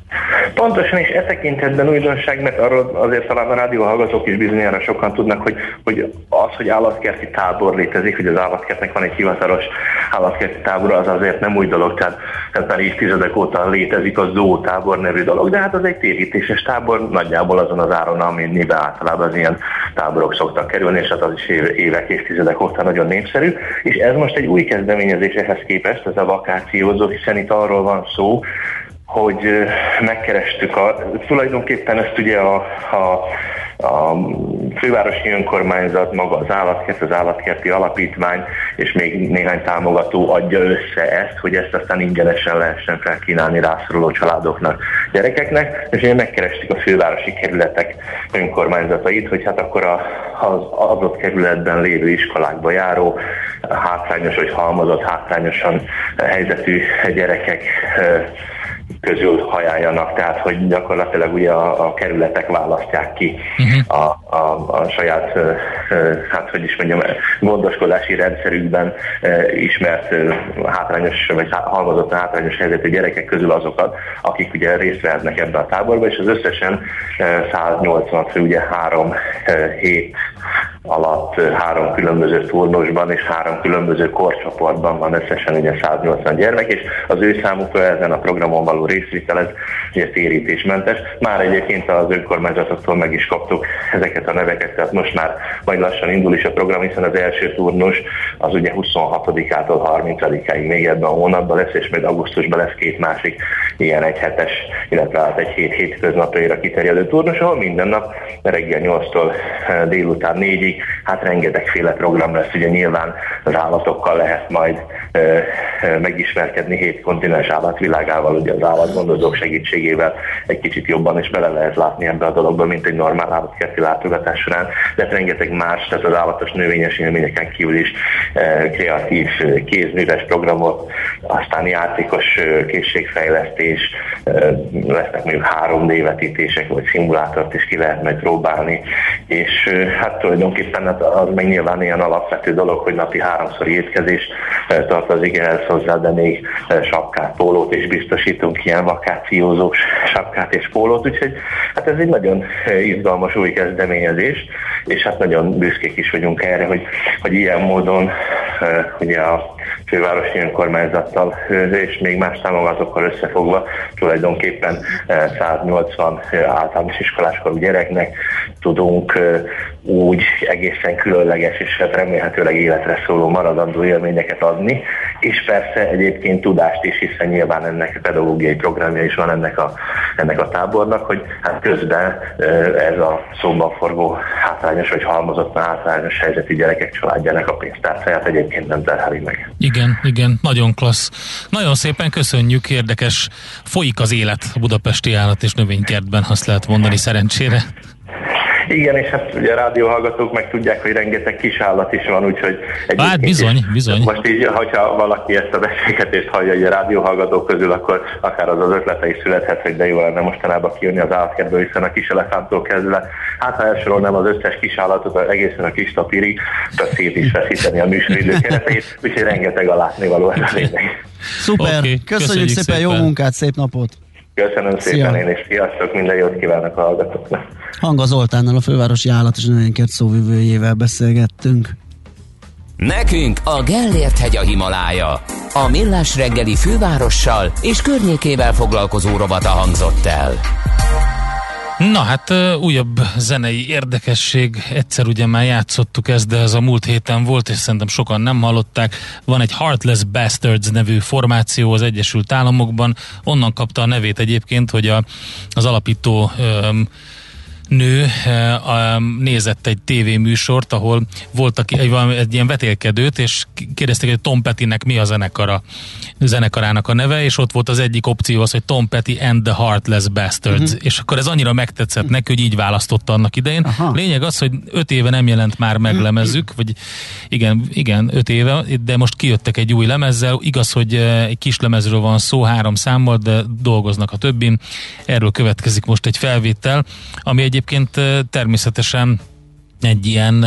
Pontosan, és e tekintetben újdonság, mert arról azért talán a rádió hallgatók is bizonyára sokan tudnak, hogy, hogy az, hogy állatkerti tábor létezik, hogy az állatkertnek van egy hivatalos állatkerti tábor, az azért nem új dolog, tehát ez már évtizedek óta létezik a tábor nevű dolog, de hát az egy térítéses tábor, nagyjából azon az áron, amiben általában az ilyen táborok szoktak kerülni, és hát az is évek, évtizedek óta nagyon népszerű, és ez most egy új kezdeményezés ehhez képest, ez a vakációzó, hiszen itt arról van szó, hogy megkerestük a, tulajdonképpen ezt ugye a, a, a fővárosi önkormányzat, maga az állatkert, az állatkerti alapítvány, és még néhány támogató adja össze ezt, hogy ezt aztán ingyenesen lehessen felkínálni rászoruló családoknak, gyerekeknek, és ugye megkerestük a fővárosi kerületek önkormányzatait, hogy hát akkor a, az adott kerületben lévő iskolákba járó hátrányos vagy halmozott hátrányosan helyzetű gyerekek közül hajáljanak, tehát hogy gyakorlatilag ugye a, a kerületek választják ki uh-huh. a, a, a saját, hát hogy is mondjam, gondoskodási rendszerükben ismert hátrányos, vagy halmozott hátrányos helyzetű gyerekek közül azokat, akik ugye részt vehetnek ebbe a táborba, és az összesen 180 fő, ugye három hét alatt három különböző turnusban és három különböző korcsoportban van összesen ugye 180 gyermek, és az ő számukra ezen a programon való részvétel, ez ugye térítésmentes. Már egyébként az önkormányzatoktól meg is kaptuk ezeket a neveket, tehát most már majd lassan indul is a program, hiszen az első turnus az ugye 26-ától 30-áig még ebben a hónapban lesz, és majd augusztusban lesz két másik ilyen egy hetes, illetve hát egy hét hétköznapjaira kiterjedő turnus, ahol minden nap reggel 8-tól eh, délután 4-ig, hát rengetegféle program lesz, ugye nyilván az állatokkal lehet majd ö, eh, ö, eh, megismerkedni hét kontinens állatvilágával, ugye az állatgondozók segítségével egy kicsit jobban is bele lehet látni ebbe a dologba, mint egy normál állatkerti látogatás során, de hát rengeteg más, tehát az állatos növényes élményeken kívül is ö, kreatív kézműves programok, aztán játékos készségfejlesztés, lesznek mondjuk 3D vetítések, vagy szimulátort is ki lehet majd próbálni, és hát tulajdonképpen hát az meg nyilván ilyen alapvető dolog, hogy napi háromszor étkezés tartozik ehhez hozzá, de még sapkát, pólót is biztosítunk, ilyen vakációzós sapkát és pólót, úgyhogy hát ez egy nagyon izgalmas új kezdeményezés, és hát nagyon büszkék is vagyunk erre, hogy, hogy ilyen módon ugye a fővárosi önkormányzattal és még más támogatókkal összefogva tulajdonképpen 180 általános iskoláskorú gyereknek tudunk úgy egészen különleges és hát remélhetőleg életre szóló maradandó élményeket adni, és persze egyébként tudást is, hiszen nyilván ennek pedagógiai programja is van ennek a, ennek a tábornak, hogy hát közben ez a szóban forgó hátrányos vagy halmozott hátrányos helyzetű gyerekek családjának a pénztárcáját egyébként nem terheli meg.
Igen, igen, nagyon klassz. Nagyon szépen köszönjük, érdekes. Folyik az élet a budapesti állat és növénykertben, azt lehet mondani szerencsére.
Igen, és hát ugye a rádióhallgatók meg tudják, hogy rengeteg kis állat is van, úgyhogy...
Hát bizony,
is,
bizony.
Most így, hogyha valaki ezt a beszélgetést hallja hogy a rádióhallgatók közül, akkor akár az az ötlete is születhet, hogy de jó lenne mostanában kijönni az állatkertből, hiszen a kis elefántól kezdve, hát ha elsorolnám az összes kis állatot, egészen a kis tapirig, tehát szét is veszíteni a műsoridő keretét, úgyhogy rengeteg a látnivaló ez a lényeg.
Szuper, okay, köszönjük,
köszönjük
szépen, jó
szépen.
munkát, szép napot!
Köszönöm
Szia.
szépen én, és sziasztok, minden jót kívánok a hallgatóknak.
Hanga Zoltánnal, a fővárosi állat és növénykert szóvivőjével beszélgettünk.
Nekünk a Gellért hegy a Himalája. A Millás reggeli fővárossal és környékével foglalkozó rovata hangzott el.
Na hát újabb zenei érdekesség, egyszer ugye már játszottuk ezt, de ez a múlt héten volt, és szerintem sokan nem hallották. Van egy Heartless Bastards nevű formáció az Egyesült Államokban, onnan kapta a nevét egyébként, hogy a, az alapító öm, nő eh, nézett egy tévéműsort, ahol volt aki, egy, valami- egy ilyen vetélkedőt, és kérdezték, hogy Tom Pettynek mi a zenekara, zenekarának a neve, és ott volt az egyik opció az, hogy Tom Petty and the Heartless Bastards, uh-huh. és akkor ez annyira megtetszett neki, hogy így választotta annak idején.
Aha.
Lényeg az, hogy öt éve nem jelent már meg lemezük, vagy igen, igen, öt éve, de most kijöttek egy új lemezzel, igaz, hogy eh, egy kis lemezről van szó, három számmal, de dolgoznak a többin. Erről következik most egy felvétel, ami egyébként természetesen egy ilyen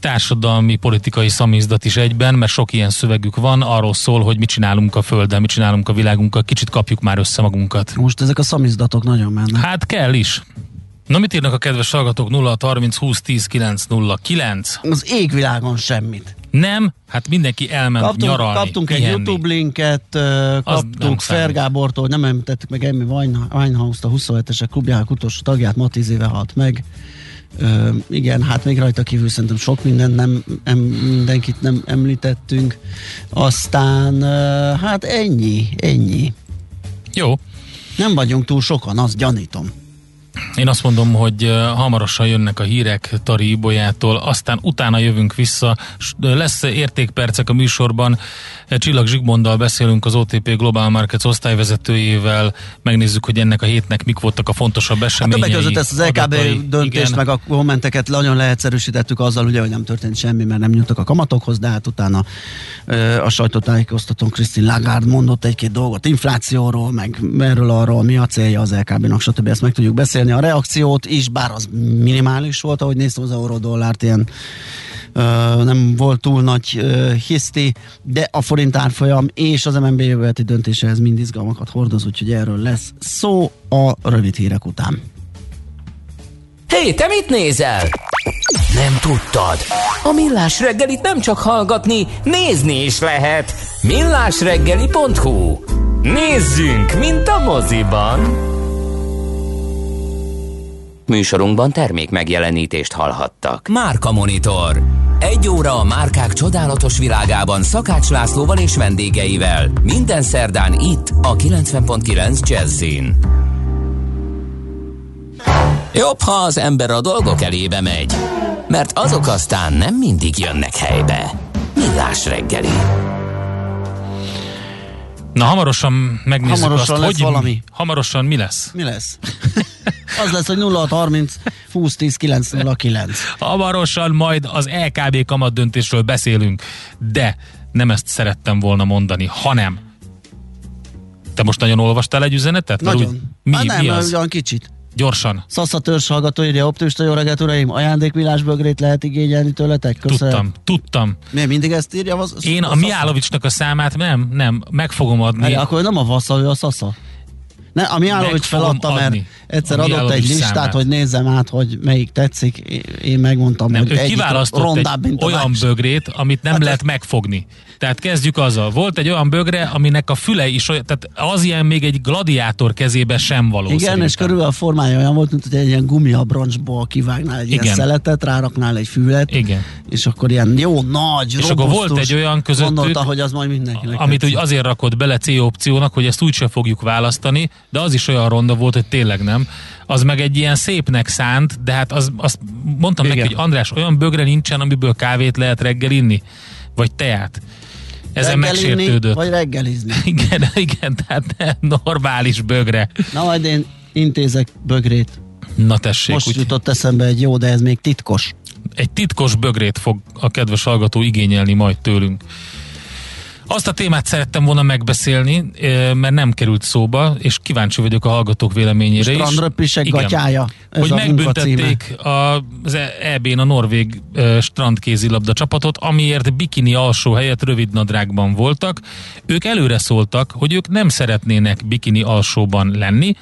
társadalmi, politikai szamizdat is egyben, mert sok ilyen szövegük van, arról szól, hogy mit csinálunk a Földdel, mit csinálunk a világunkkal, kicsit kapjuk már össze magunkat.
Most ezek a szamizdatok nagyon mennek.
Hát kell is. Na mit írnak a kedves hallgatók 0 30 20 10 9 0 9?
Az égvilágon semmit.
Nem, hát mindenki elment
Kaptunk,
nyaralni,
kaptunk egy
pihenni.
YouTube linket, kaptunk
számít.
Fergábortól, nem említettük meg Emmy Wine- Winehouse-t, a 27-esek klubjának utolsó tagját, ma 10 éve halt meg. Ö, igen, hát még rajta kívül szerintem sok mindent nem, em, mindenkit nem említettünk. Aztán, ö, hát ennyi, ennyi.
Jó,
Nem vagyunk túl sokan, azt gyanítom.
Én azt mondom, hogy hamarosan jönnek a hírek Tari Ibolyától, aztán utána jövünk vissza. Lesz értékpercek a műsorban. Csillag Zsigmonddal beszélünk az OTP Global Markets osztályvezetőjével, megnézzük, hogy ennek a hétnek mik voltak a fontosabb
Hát
eseményei.
többek között ezt az LKB
adatai.
döntést,
Igen.
meg a kommenteket nagyon leegyszerűsítettük azzal, ugye, hogy nem történt semmi, mert nem nyújtak a kamatokhoz, de hát utána a sajtótájékoztatón Christine Lagarde mondott egy-két dolgot inflációról, meg erről arról, mi a célja az LKB-nak, stb. Ezt meg tudjuk beszélni. A reakciót is, bár az minimális volt, ahogy néztem az euró-dollárt, ilyen ö, nem volt túl nagy ö, hiszti, de a forint árfolyam és az MNB jövőleti döntése ez mind izgalmakat hordoz, úgyhogy erről lesz szó a rövid hírek után.
Hé, te mit nézel? Nem tudtad? A Millás reggelit nem csak hallgatni, nézni is lehet. Millásreggeli.hu Nézzünk, mint a moziban! Műsorunkban termék megjelenítést hallhattak. Márka Monitor. Egy óra a márkák csodálatos világában Szakács Lászlóval és vendégeivel. Minden szerdán itt a 90.9 Jazzin. Jobb, ha az ember a dolgok elébe megy, mert azok aztán nem mindig jönnek helybe. Millás reggeli.
Na, hamarosan megnézzük
Hamarosan
azt,
lesz
hogy
valami.
hamarosan mi lesz.
Mi lesz? Az lesz, hogy 0630 20 10 909.
Hamarosan majd az LKB kamat döntésről beszélünk, de nem ezt szerettem volna mondani, hanem te most nagyon olvastál egy üzenetet?
Nagyon.
Úgy, mi,
hát nem,
mi az?
olyan kicsit.
Gyorsan.
Szasza törzs hallgató írja, optimista jó reggelt, uraim, ajándékvilásbögrét lehet igényelni tőletek? Köszönöm.
Tudtam, tudtam.
Mi mindig ezt írja? Az,
Én a
Szasza?
Miálovicsnak a számát nem, nem, meg fogom adni.
Várj, akkor nem a Vassza, ő a Szasza. Ne, a Miálovics
Meg fogom
feladta, mert egyszer adott egy listát,
számát.
hogy nézzem át, hogy melyik tetszik. Én megmondtam,
Nem,
hogy
ő kiválasztott
rondább,
egy
mint a
olyan
másik.
bögrét, amit nem
Hát
lehet megfogni. Tehát kezdjük azzal. Volt egy olyan bögre, aminek a füle is olyan, tehát az ilyen még egy gladiátor kezébe sem való.
Igen,
szerintem.
és körülbelül a formája olyan volt, mint hogy egy ilyen gumiabroncsból kivágnál egy ilyen
Igen.
szeletet, ráraknál egy fület,
Igen.
és akkor ilyen jó, nagy,
És akkor volt egy olyan közöttük,
Gondolta, hogy az majd mindenkinek
Amit úgy azért rakott bele C opciónak, hogy ezt úgyse fogjuk választani, de az is olyan ronda volt, hogy tényleg nem. Az meg egy ilyen szépnek szánt, de hát az, azt mondtam
Igen.
neki, hogy András, olyan bögre nincsen, amiből kávét lehet reggel inni, vagy teát. Ezen
Reggel inni,
megsértődött.
Vagy reggelizni.
Igen, igen, tehát normális bögre.
Na majd én intézek bögrét.
Na tessék,
Most
úgy,
jutott eszembe egy jó, de ez még titkos.
egy titkos bögrét fog a kedves hallgató igényelni majd tőlünk. Azt a témát szerettem volna megbeszélni, mert nem került szóba, és kíváncsi vagyok a hallgatók véleményére is.
Strandröplisek
Igen.
gatyája. Ez
hogy
a
megbüntették a- az EB-n a norvég strandkézilabda csapatot, amiért bikini alsó helyett rövid nadrágban voltak. Ők előre szóltak, hogy ők nem szeretnének bikini alsóban lenni,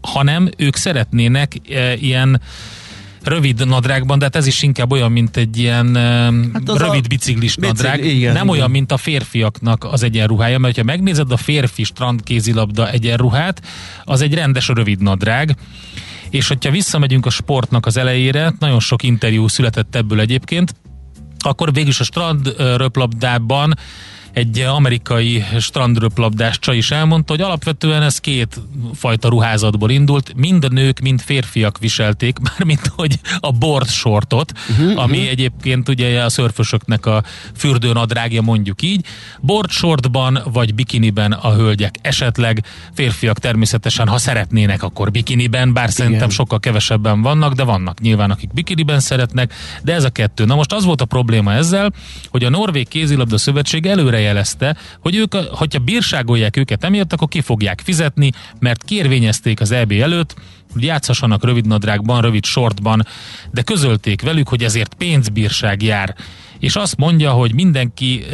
hanem ők szeretnének e, ilyen rövid nadrágban, de hát ez is inkább olyan, mint egy ilyen
Hát
rövid
a
biciklis
bicikli-
nadrág.
igen,
nem
igen.
olyan, mint a férfiaknak az egyenruhája, mert ha megnézed a férfi strandkézilabda egyenruhát, az egy rendes rövid nadrág, és hogyha visszamegyünk a sportnak az elejére, nagyon sok interjú született ebből egyébként, akkor végülis a strand röplabdában egy amerikai strandröplabdás csaj is elmondta, hogy alapvetően ez két fajta ruházatból indult, mind a nők, mind férfiak viselték, mármint hogy a board shortot, uh-huh, ami uh-huh. egyébként ugye a szörfösöknek a fürdőnadrágja mondjuk így. Board shortban vagy bikiniben a hölgyek esetleg, férfiak természetesen, ha szeretnének, akkor bikiniben, bár szerintem sokkal kevesebben vannak, de vannak nyilván, akik bikiniben szeretnek, de ez a kettő. Na most az volt a probléma ezzel, hogy a Norvég kézilabda szövetség előrejelezte, hogy ők, hogyha bírságolják őket emiatt, akkor ki fogják fizetni, mert kérvényezték az EB előtt, hogy játszhassanak rövid nadrágban, rövid shortban, de közölték velük, hogy ezért pénzbírság jár. És azt mondja, hogy mindenki,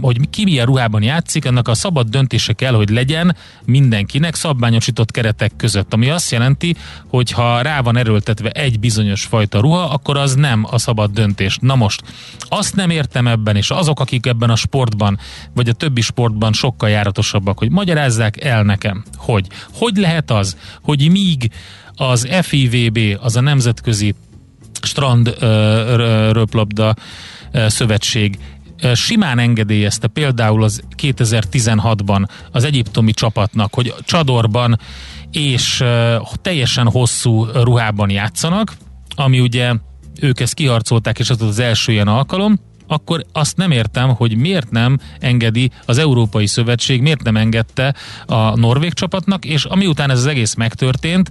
hogy ki milyen ruhában játszik, annak a szabad döntése kell, hogy legyen mindenkinek szabványosított keretek között. Ami azt jelenti, hogy ha rá van erőltetve egy bizonyos fajta ruha, akkor az nem a szabad döntés. Na most, azt nem értem ebben, és azok, akik ebben a sportban, vagy a többi sportban sokkal járatosabbak, hogy magyarázzák el nekem, hogy hogy lehet az, hogy míg az FIVB, az a Nemzetközi Strand Röplabda Szövetség simán engedélyezte például az 2016-ban az egyiptomi csapatnak, hogy csadorban és teljesen hosszú ruhában játszanak, ami ugye ők ezt kiharcolták, és az az első ilyen alkalom, akkor azt nem értem, hogy miért nem engedi az Európai Szövetség, miért nem engedte a norvég csapatnak, és amiután ez az egész megtörtént,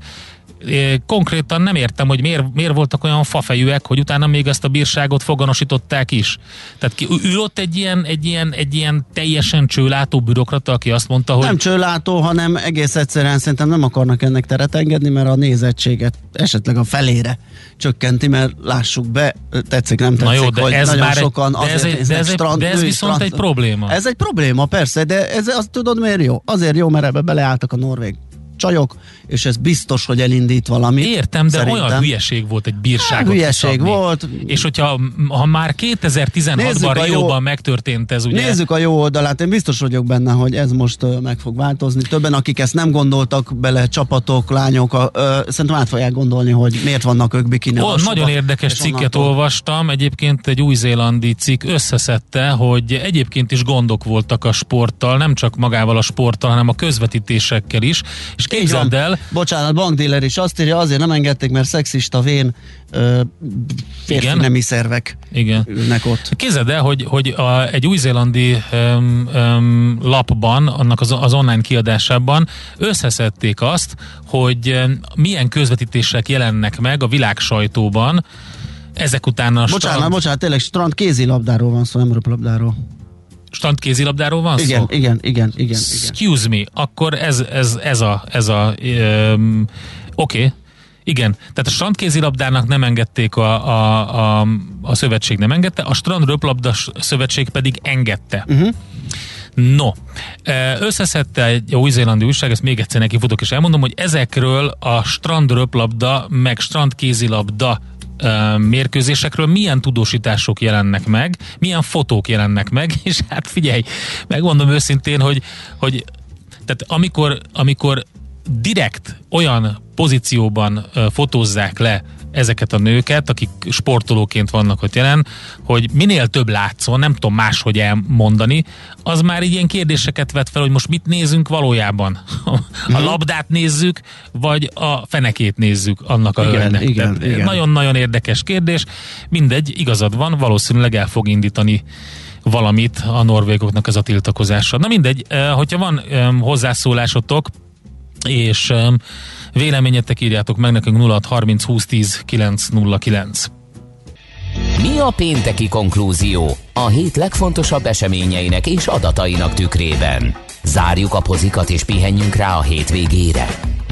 konkrétan nem értem, hogy miért, miért voltak olyan fafejűek, hogy utána még ezt a bírságot foganosították is. Tehát ki, ül ott egy ilyen, egy, ilyen, egy ilyen teljesen csőlátó bürokrata, aki azt mondta, hogy
Nem csőlátó, hanem egész egyszerűen szerintem nem akarnak ennek teret engedni, mert a nézettséget esetleg a felére csökkenti, mert lássuk be, tetszik, nem tetszik,
Na jó, de
hogy
ez
nagyon
már egy-
sokan
de ez egy- de ez egy-
strand,
de ez
női
viszont egy probléma.
Ez egy probléma, persze, de ez, azt tudod miért jó? Azért jó, mert ebbe beleálltak a norvég csajok, és ez biztos, hogy elindít valamit.
Értem, de
szerintem.
olyan hülyeség volt egy bírságot
Hát, hülyeség
kiszabni.
volt.
És hogyha ha már
Nézzük
2016-ban
a jó-
Rióban megtörtént ez, ugye?
Nézzük a jó oldalát, én biztos vagyok benne, hogy ez most meg fog változni. Többen, akik ezt nem gondoltak bele, csapatok, lányok, ö, szerintem át fogják gondolni, hogy miért vannak ők bikini
Ó, nagyon érdekes cikket
onnantól-
olvastam, egyébként egy új-zélandi cikk összeszedte, hogy egyébként is gondok voltak a sporttal, nem csak magával a sporttal, hanem a közvetítésekkel is, és. Képzeld el,
Bocsánat, bankdíler is azt írja, azért nem engedték, mert szexista vén ö, férfi
Igen?
nemi szervek
igen,
ülnek ott.
Képzeld el, hogy, hogy a, egy új-zélandi lapban, annak az, az online kiadásában összeszedték azt, hogy milyen közvetítések jelennek meg a világ sajtóban, ezek után a
Bocsánat,
strand,
bocsánat, tényleg strand kézilabdáról van szó, nem röplabdáról.
Strand kézilabdáról van
Igen,
szó?
igen, igen, igen, igen.
Excuse me, akkor ez, ez, ez a, ez a um, oké, okay. Igen, tehát a strandkézilabdának nem engedték a, a, a, a szövetség nem engedte, a strandröplabda szövetség pedig engedte. Uh-huh. No, összeszedte egy új-zélandi újság, ezt még egyszer neki futok és elmondom, hogy ezekről a strandröplabda meg strandkézilabda mérkőzésekről milyen tudósítások jelennek meg, milyen fotók jelennek meg, és hát figyelj, megmondom őszintén, hogy, hogy tehát amikor, amikor direkt olyan pozícióban fotózzák le ezeket a nőket, akik sportolóként vannak ott jelen, hogy minél több látszon, nem tudom máshogy elmondani, az már így ilyen kérdéseket vet fel, hogy most mit nézünk valójában. A labdát nézzük, vagy a fenekét nézzük annak a
Igen,
hölgynek.
igen.
Nagyon-nagyon érdekes kérdés. Mindegy, igazad van, valószínűleg el fog indítani valamit a norvégoknak ez a tiltakozása. Na mindegy, eh, hogyha van em, hozzászólásotok, és Véleményetek írjátok meg nekünk 0630 2010 909.
Mi a pénteki konklúzió a hét legfontosabb eseményeinek és adatainak tükrében? Zárjuk a pozikat és pihenjünk rá a hétvégére.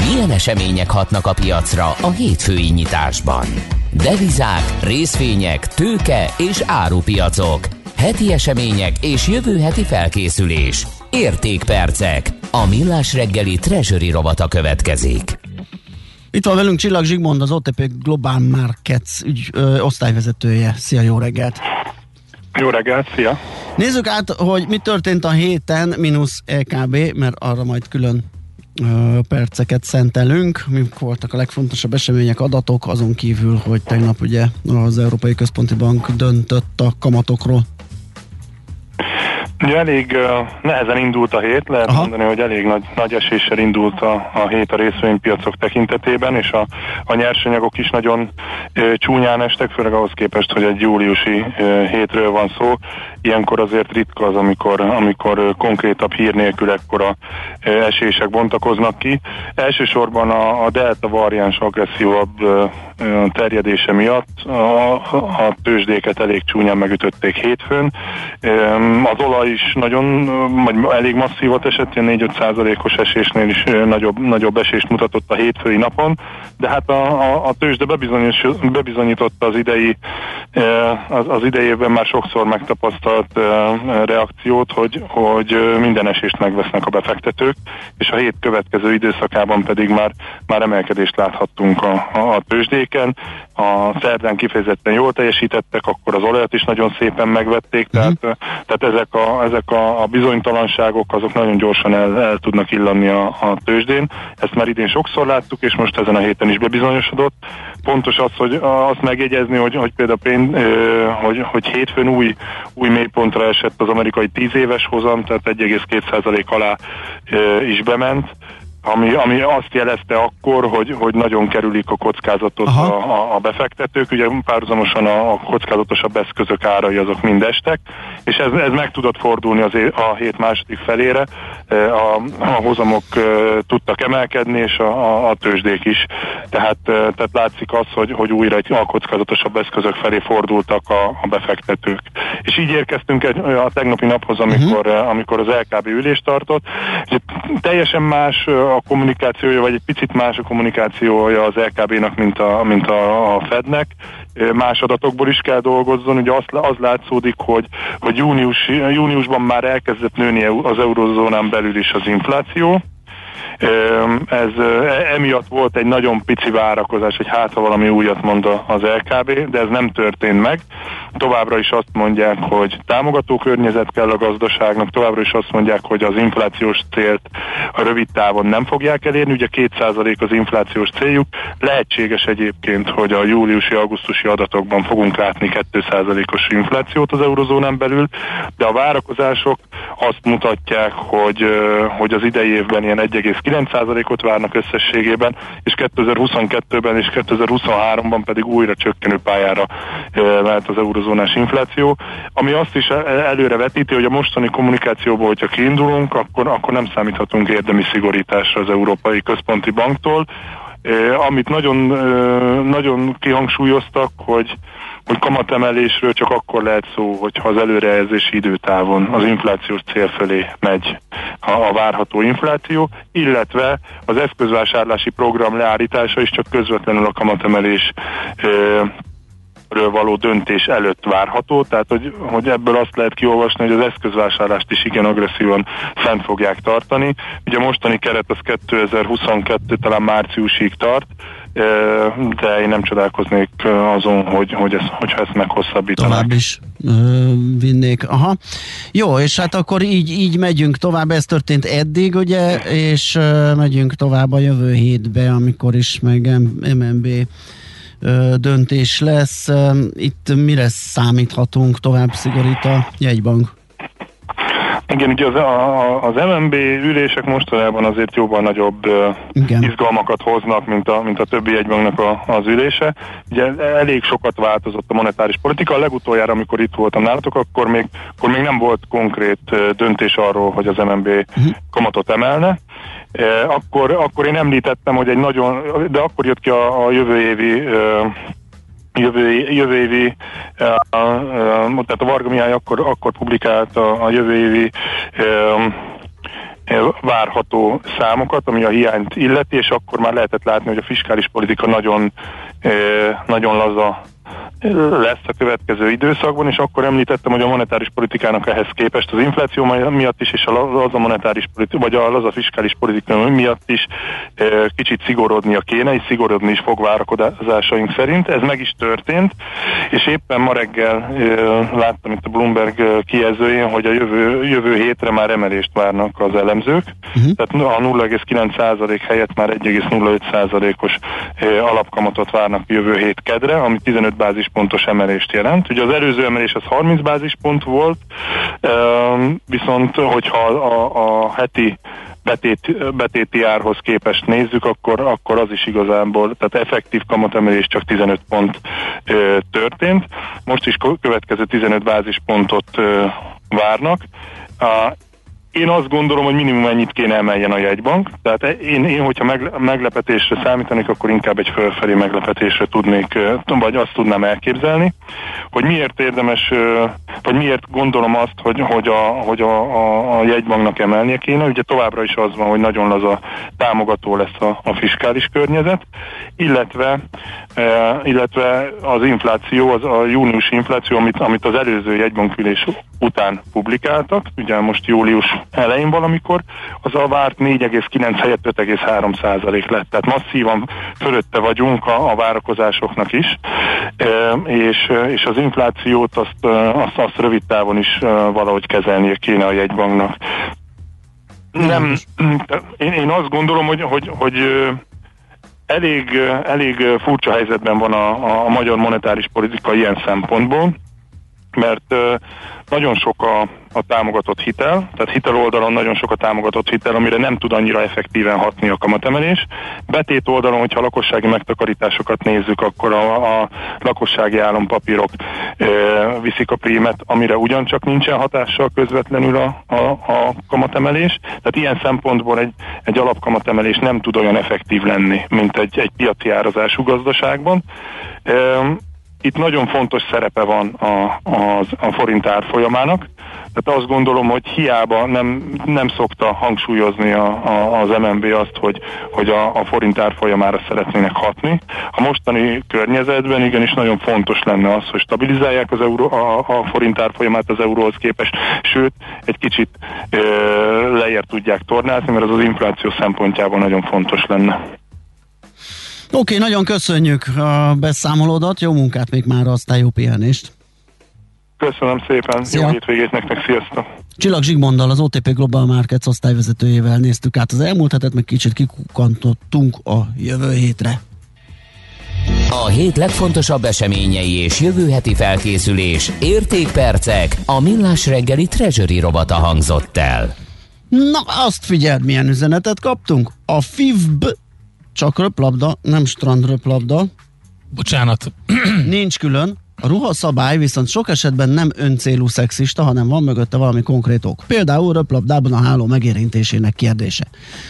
Milyen események hatnak a piacra a hétfői nyitásban? Devizák, részvények, tőke és árupiacok. Heti események és jövő heti felkészülés. Értékpercek. A millás reggeli treasury rovata következik.
Itt van velünk Csillag Zsigmond, az OTP Global Markets ügy, ö, osztályvezetője. Szia, jó reggelt!
Jó reggelt, szia!
Nézzük át, hogy mi történt a héten, mínusz EKB, mert arra majd külön ö, perceket szentelünk. Mik voltak a legfontosabb események, adatok, azon kívül, hogy tegnap ugye az Európai Központi Bank döntött a kamatokról.
Ugye elég uh, nehezen indult a hét, lehet
Aha.
Mondani, hogy elég nagy, nagy eséssel indult a, a hét a részvénypiacok tekintetében, és a, a nyersanyagok is nagyon uh, csúnyán estek, főleg ahhoz képest, hogy egy júliusi uh, hétről van szó. Ilyenkor azért ritka az, amikor, amikor uh, konkrétabb hír nélkül ekkora uh, esések bontakoznak ki. Elsősorban a, a delta variáns agresszívabb uh, terjedése miatt a, a tőzsdéket elég csúnyán megütötték hétfőn. Um, Az olaj is nagyon, vagy elég masszívat esett, ilyen 4-5 százalékos esésnél is nagyobb, nagyobb esést mutatott a hétfői napon, de hát a, a, a tőzsde bebizonyos, bebizonyította az idei, az, az idejében már sokszor megtapasztalt reakciót, hogy, hogy minden esést megvesznek a befektetők, és a hét következő időszakában pedig már, már emelkedést láthattunk a, a, a tőzsdéken. A szerdán kifejezetten jól teljesítettek, akkor az olajat is nagyon szépen megvették, tehát, ö, tehát ezek a, ezek a, a bizonytalanságok azok nagyon gyorsan el, el tudnak illani a, a tőzsdén. Ezt már idén sokszor láttuk, és most ezen a héten is bebizonyosodott. Pontos az, hogy azt megjegyezni, hogy, hogy például pén, ö, hogy, hogy hétfőn új, új mélypontra esett az amerikai 10 éves hozam, tehát 1,2% alá is bement ami, ami azt jelezte akkor, hogy, hogy nagyon kerülik a kockázatot
Aha.
a, a, befektetők, ugye párhuzamosan a, a kockázatosabb eszközök árai azok mind estek, és ez, ez meg tudott fordulni az é, a hét második felére, E, a, a hozamok e, tudtak emelkedni, és a, a, a tőzsdék is, tehát, e, tehát látszik az, hogy, hogy újra egy a kockázatosabb eszközök felé fordultak a, a befektetők. És így érkeztünk egy, a tegnapi naphoz, amikor, uh-huh. amikor az LKB ülést tartott. Ugye, teljesen más a kommunikációja, vagy egy picit más a kommunikációja az LKB-nak, mint a, mint a, a Fednek. Más adatokból is kell dolgozzon. Ugye az, az látszódik, hogy, hogy június, júniusban már elkezdett nőni az eurozónán belül is az infláció. Ez emiatt volt egy nagyon pici várakozás, hogy hát ha valami újat mond az LKB, de ez nem történt meg. Továbbra is azt mondják, hogy támogató környezet kell a gazdaságnak, továbbra is azt mondják, hogy az inflációs célt a rövid távon nem fogják elérni, ugye 2% az inflációs céljuk. Lehetséges egyébként, hogy a júliusi-augusztusi adatokban fogunk látni 2%-os inflációt az eurozónán belül, de a várakozások azt mutatják, hogy, hogy az idei évben ilyen 1,9%-ot várnak összességében, és 2022-ben és 2023-ban pedig újra csökkenő pályára mehet az eurozónás infláció, ami azt is előre vetíti, hogy a mostani kommunikációból, hogyha kiindulunk, akkor, akkor nem számíthatunk érdemi szigorításra az Európai Központi Banktól, amit nagyon, nagyon kihangsúlyoztak, hogy hogy kamatemelésről csak akkor lehet szó, hogyha az előrejelzési időtávon az inflációs cél felé megy a várható infláció, illetve az eszközvásárlási program leállítása is csak közvetlenül a kamatemelés ről való döntés előtt várható, tehát hogy, hogy ebből azt lehet kiolvasni, hogy az eszközvásárlást is igen agresszívan fent fogják tartani. Ugye a mostani keret az 2022 talán márciusig tart, de én nem csodálkoznék azon, hogy, hogy ez, hogyha ezt meghosszabbítanak.
Tovább is vinnék. Aha. Jó, és hát akkor így, így megyünk tovább, ez történt eddig, ugye, és megyünk tovább a jövő hétbe, amikor is meg MNB döntés lesz. Itt mire számíthatunk, tovább szigorít a jegybank?
Igen, ugye az, a, az MNB ülések mostanában azért jóval nagyobb
Igen.
izgalmakat hoznak, mint a, mint a többi egybanknak a, az ülése. Ugye elég sokat változott a monetáris politika. A legutoljára, amikor itt voltam nálatok, akkor még, akkor még nem volt konkrét döntés arról, hogy az MNB uh-huh. kamatot emelne. Akkor, akkor én említettem, hogy egy nagyon, de akkor jött ki a, a jövő évi jövő, jövő évi, a, a, tehát a Varga Mihály akkor, akkor publikált a, a jövő évi várható számokat, ami a hiányt illeti, és akkor már lehetett látni, hogy a fiskális politika nagyon, nagyon laza lesz a következő időszakban, és akkor említettem, hogy a monetáris politikának ehhez képest az infláció miatt is, és az a monetáris politika, vagy az a fiskális politika miatt is kicsit szigorodnia kéne, és szigorodni is fog várakozásaink szerint. Ez meg is történt, és éppen ma reggel láttam itt a Bloomberg kijelzőjén, hogy a jövő, jövő hétre már emelést várnak az elemzők, uh-huh. tehát a 0,9% helyett már 1,05%-os alapkamatot várnak jövő hét kedre, ami 15 bázispontos emelést jelent. Ugye az előző emelés az 30 bázispont volt, viszont hogyha a, a heti betét, betéti árhoz képest nézzük, akkor, akkor az is igazából, tehát effektív kamatemelés csak 15 pont történt. Most is következő 15 bázispontot várnak. Én azt gondolom, hogy minimum ennyit kéne emeljen a jegybank. Tehát én, én hogyha meglepetésre számítanék, akkor inkább egy fölfelé meglepetésre tudnék, vagy azt tudnám elképzelni. Hogy miért érdemes, vagy miért gondolom azt, hogy, hogy, a, hogy a, a, a jegybanknak emelnie kéne. Ugye továbbra is az van, hogy nagyon laza támogató lesz a, a fiskális környezet, illetve, illetve az infláció, az a június infláció, amit, amit az előző jegybankülés után publikáltak, ugye most július elején valamikor, az a várt 4,9 helyett 5,3 százalék lett. Tehát masszívan fölötte vagyunk a, a várakozásoknak is, e, és, és az inflációt azt, azt, azt rövid távon is valahogy kezelnie kéne a jegybanknak. Nem, én, én azt gondolom, hogy, hogy, hogy elég, elég furcsa helyzetben van a, a magyar monetáris politika ilyen szempontból, mert nagyon sok a, a támogatott hitel, tehát hitel oldalon nagyon sok a támogatott hitel, amire nem tud annyira effektíven hatni a kamatemelés. Betét oldalon, hogyha a lakossági megtakarításokat nézzük, akkor a, a lakossági állampapírok e, viszik a prímet, amire ugyancsak nincsen hatással közvetlenül a, a, a kamatemelés. Tehát ilyen szempontból egy, egy alapkamatemelés nem tud olyan effektív lenni, mint egy, egy piaci árazású gazdaságban. E, itt nagyon fontos szerepe van a, a, a forint árfolyamának, tehát azt gondolom, hogy hiába nem, nem szokta hangsúlyozni a, a, az MNB azt, hogy, hogy a, a forint árfolyamára szeretnének hatni. A mostani környezetben igenis nagyon fontos lenne az, hogy stabilizálják az euró, a, a forint árfolyamát az euróhoz képest, sőt, egy kicsit ö, lejjebb tudják tornázni, mert az az infláció szempontjából nagyon fontos lenne.
Oké, okay, nagyon köszönjük a beszámolódat, jó munkát még már, aztán jó pihenést.
Köszönöm szépen, Szia. jó hétvégét nektek, sziasztok!
Csillag Zsigmonddal, az OTP Global Markets osztályvezetőjével néztük át az elmúlt hetet, meg kicsit kikukantottunk a jövő hétre.
A hét legfontosabb eseményei és jövő heti felkészülés, értékpercek, a millás reggeli treasury robata hangzott el.
Na, azt figyeld, milyen üzenetet kaptunk. A FIVB csak röplabda, nem strandröplabda.
Bocsánat.
Nincs külön. A ruhaszabály viszont sok esetben nem öncélú szexista, hanem van mögötte valami konkrét ok. Például röplabdában a háló megérintésének kérdése.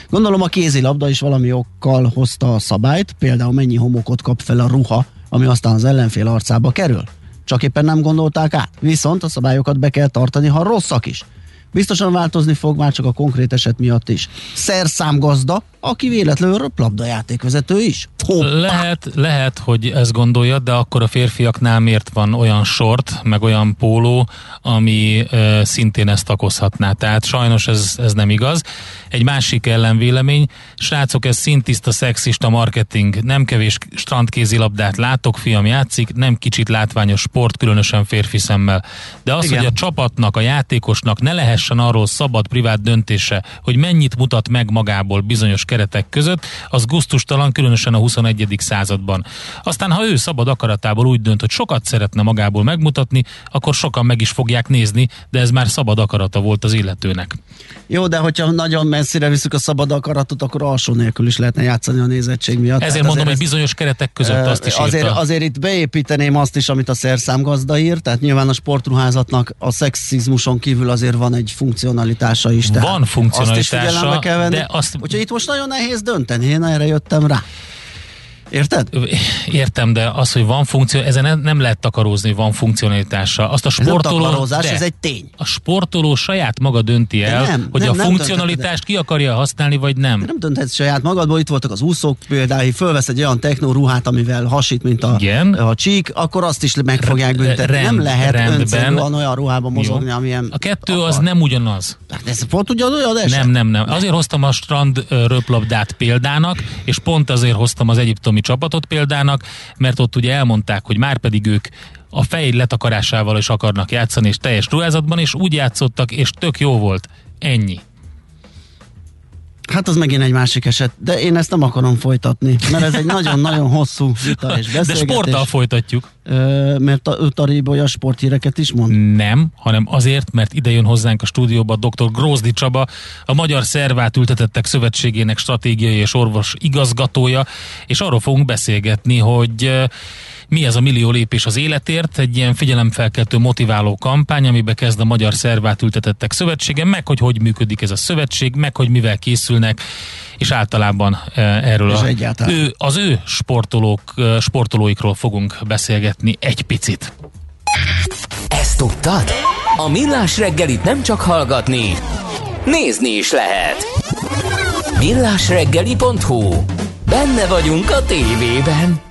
Gondolom a kézilabda is valami okkal hozta a szabályt, például mennyi homokot kap fel a ruha, ami aztán az ellenfél arcába kerül. Csak éppen nem gondolták át. Viszont a szabályokat be kell tartani, ha rosszak is. Biztosan változni fog már csak a konkrét eset miatt is. Szerszámgazda, aki véletlenül röplabda játékvezető is.
Hoppá. Lehet, lehet, hogy ezt gondolja, de akkor a férfiaknál miért van olyan sort, meg olyan póló, ami e, szintén ezt okozhatná. Tehát sajnos ez, ez nem igaz. Egy másik ellenvélemény, srácok, ez szintiszta szexista marketing, nem kevés strandkézilabdát látok, fiam játszik, nem kicsit látványos sport, különösen férfi szemmel. De az, Igen. hogy a csapatnak, a játékosnak ne lehessen arról szabad privát döntése, hogy mennyit mutat meg magából bizonyos keretek között, az guztustalan, különösen a 21. században. Aztán, ha ő szabad akaratából úgy dönt, hogy sokat szeretne magából megmutatni, akkor sokan meg is fogják nézni, de ez már szabad akarata volt az illetőnek.
Jó, de hogyha nagyon messzire visszük a szabad akaratot, akkor alsó nélkül is lehetne játszani a nézettség miatt.
Ezért mondom, hogy bizonyos keretek között azt is
azért,
írta.
azért itt beépíteném azt is, amit a szerszámgazda ír, tehát nyilván a sportruházatnak a szexizmuson kívül azért van egy funkcionalitása is. Tehát
Van funkcionalitása,
azt is kell venni.
de azt-
Úgyhogy itt most nagyon nehéz dönteni, én erre jöttem rá. Érted?
Értem, de az, hogy van funkció, ezen nem- lehet takarózni, hogy van funkcionalitása. Azt a
Ez nem
sportoló, de
ez egy tény.
a sportoló saját maga dönti el,
nem,
hogy
nem,
a
nem
funkcionalitást ki akarja használni, vagy nem.
Nem dönthetsz saját magadból, itt voltak az úszók például, fölvesz egy olyan techno ruhát, amivel hasít, mint a,
Igen.
a csík, akkor azt is meg fogják büntetni.
Rend-
nem lehet önszerűen olyan ruhában mozogni,
Jó.
amilyen
A kettő
akar.
az nem ugyanaz.
Hát ez pont ugyanolyan eset?
Nem, nem, nem. Azért hoztam a strand röplabdát példának, és pont azért hoztam az egyiptomi csapatot példának, mert ott ugye elmondták, hogy már pedig ők a fej letakarásával is akarnak játszani, és teljes ruházatban, és úgy játszottak, és tök jó volt. Ennyi.
Hát az megint egy másik eset, de én ezt nem akarom folytatni, mert ez egy nagyon-nagyon hosszú vita és
De
beszélgetés.
sporttal folytatjuk.
Mert a, ő Taribolya sporthíreket is mond.
Nem, hanem azért, mert ide jön hozzánk a stúdióba dr. Grózdi Csaba, a Magyar Szervát Ültetettek Szövetségének stratégiai és orvos igazgatója, és arról fogunk beszélgetni, hogy mi ez a millió lépés az életért, egy ilyen figyelemfelkeltő motiváló kampány, amibe kezd a Magyar Szervát Ültetettek Szövetsége, meg hogy hogy működik ez a szövetség, meg hogy mivel készülnek, és általában eh, erről
És
a,
egyáltalán.
ő, az ő sportolók, eh, sportolóikról fogunk beszélgetni egy picit.
Ezt tudtad? A Millás reggelit nem csak hallgatni, nézni is lehet. Millásreggeli.hu Benne vagyunk a tévében.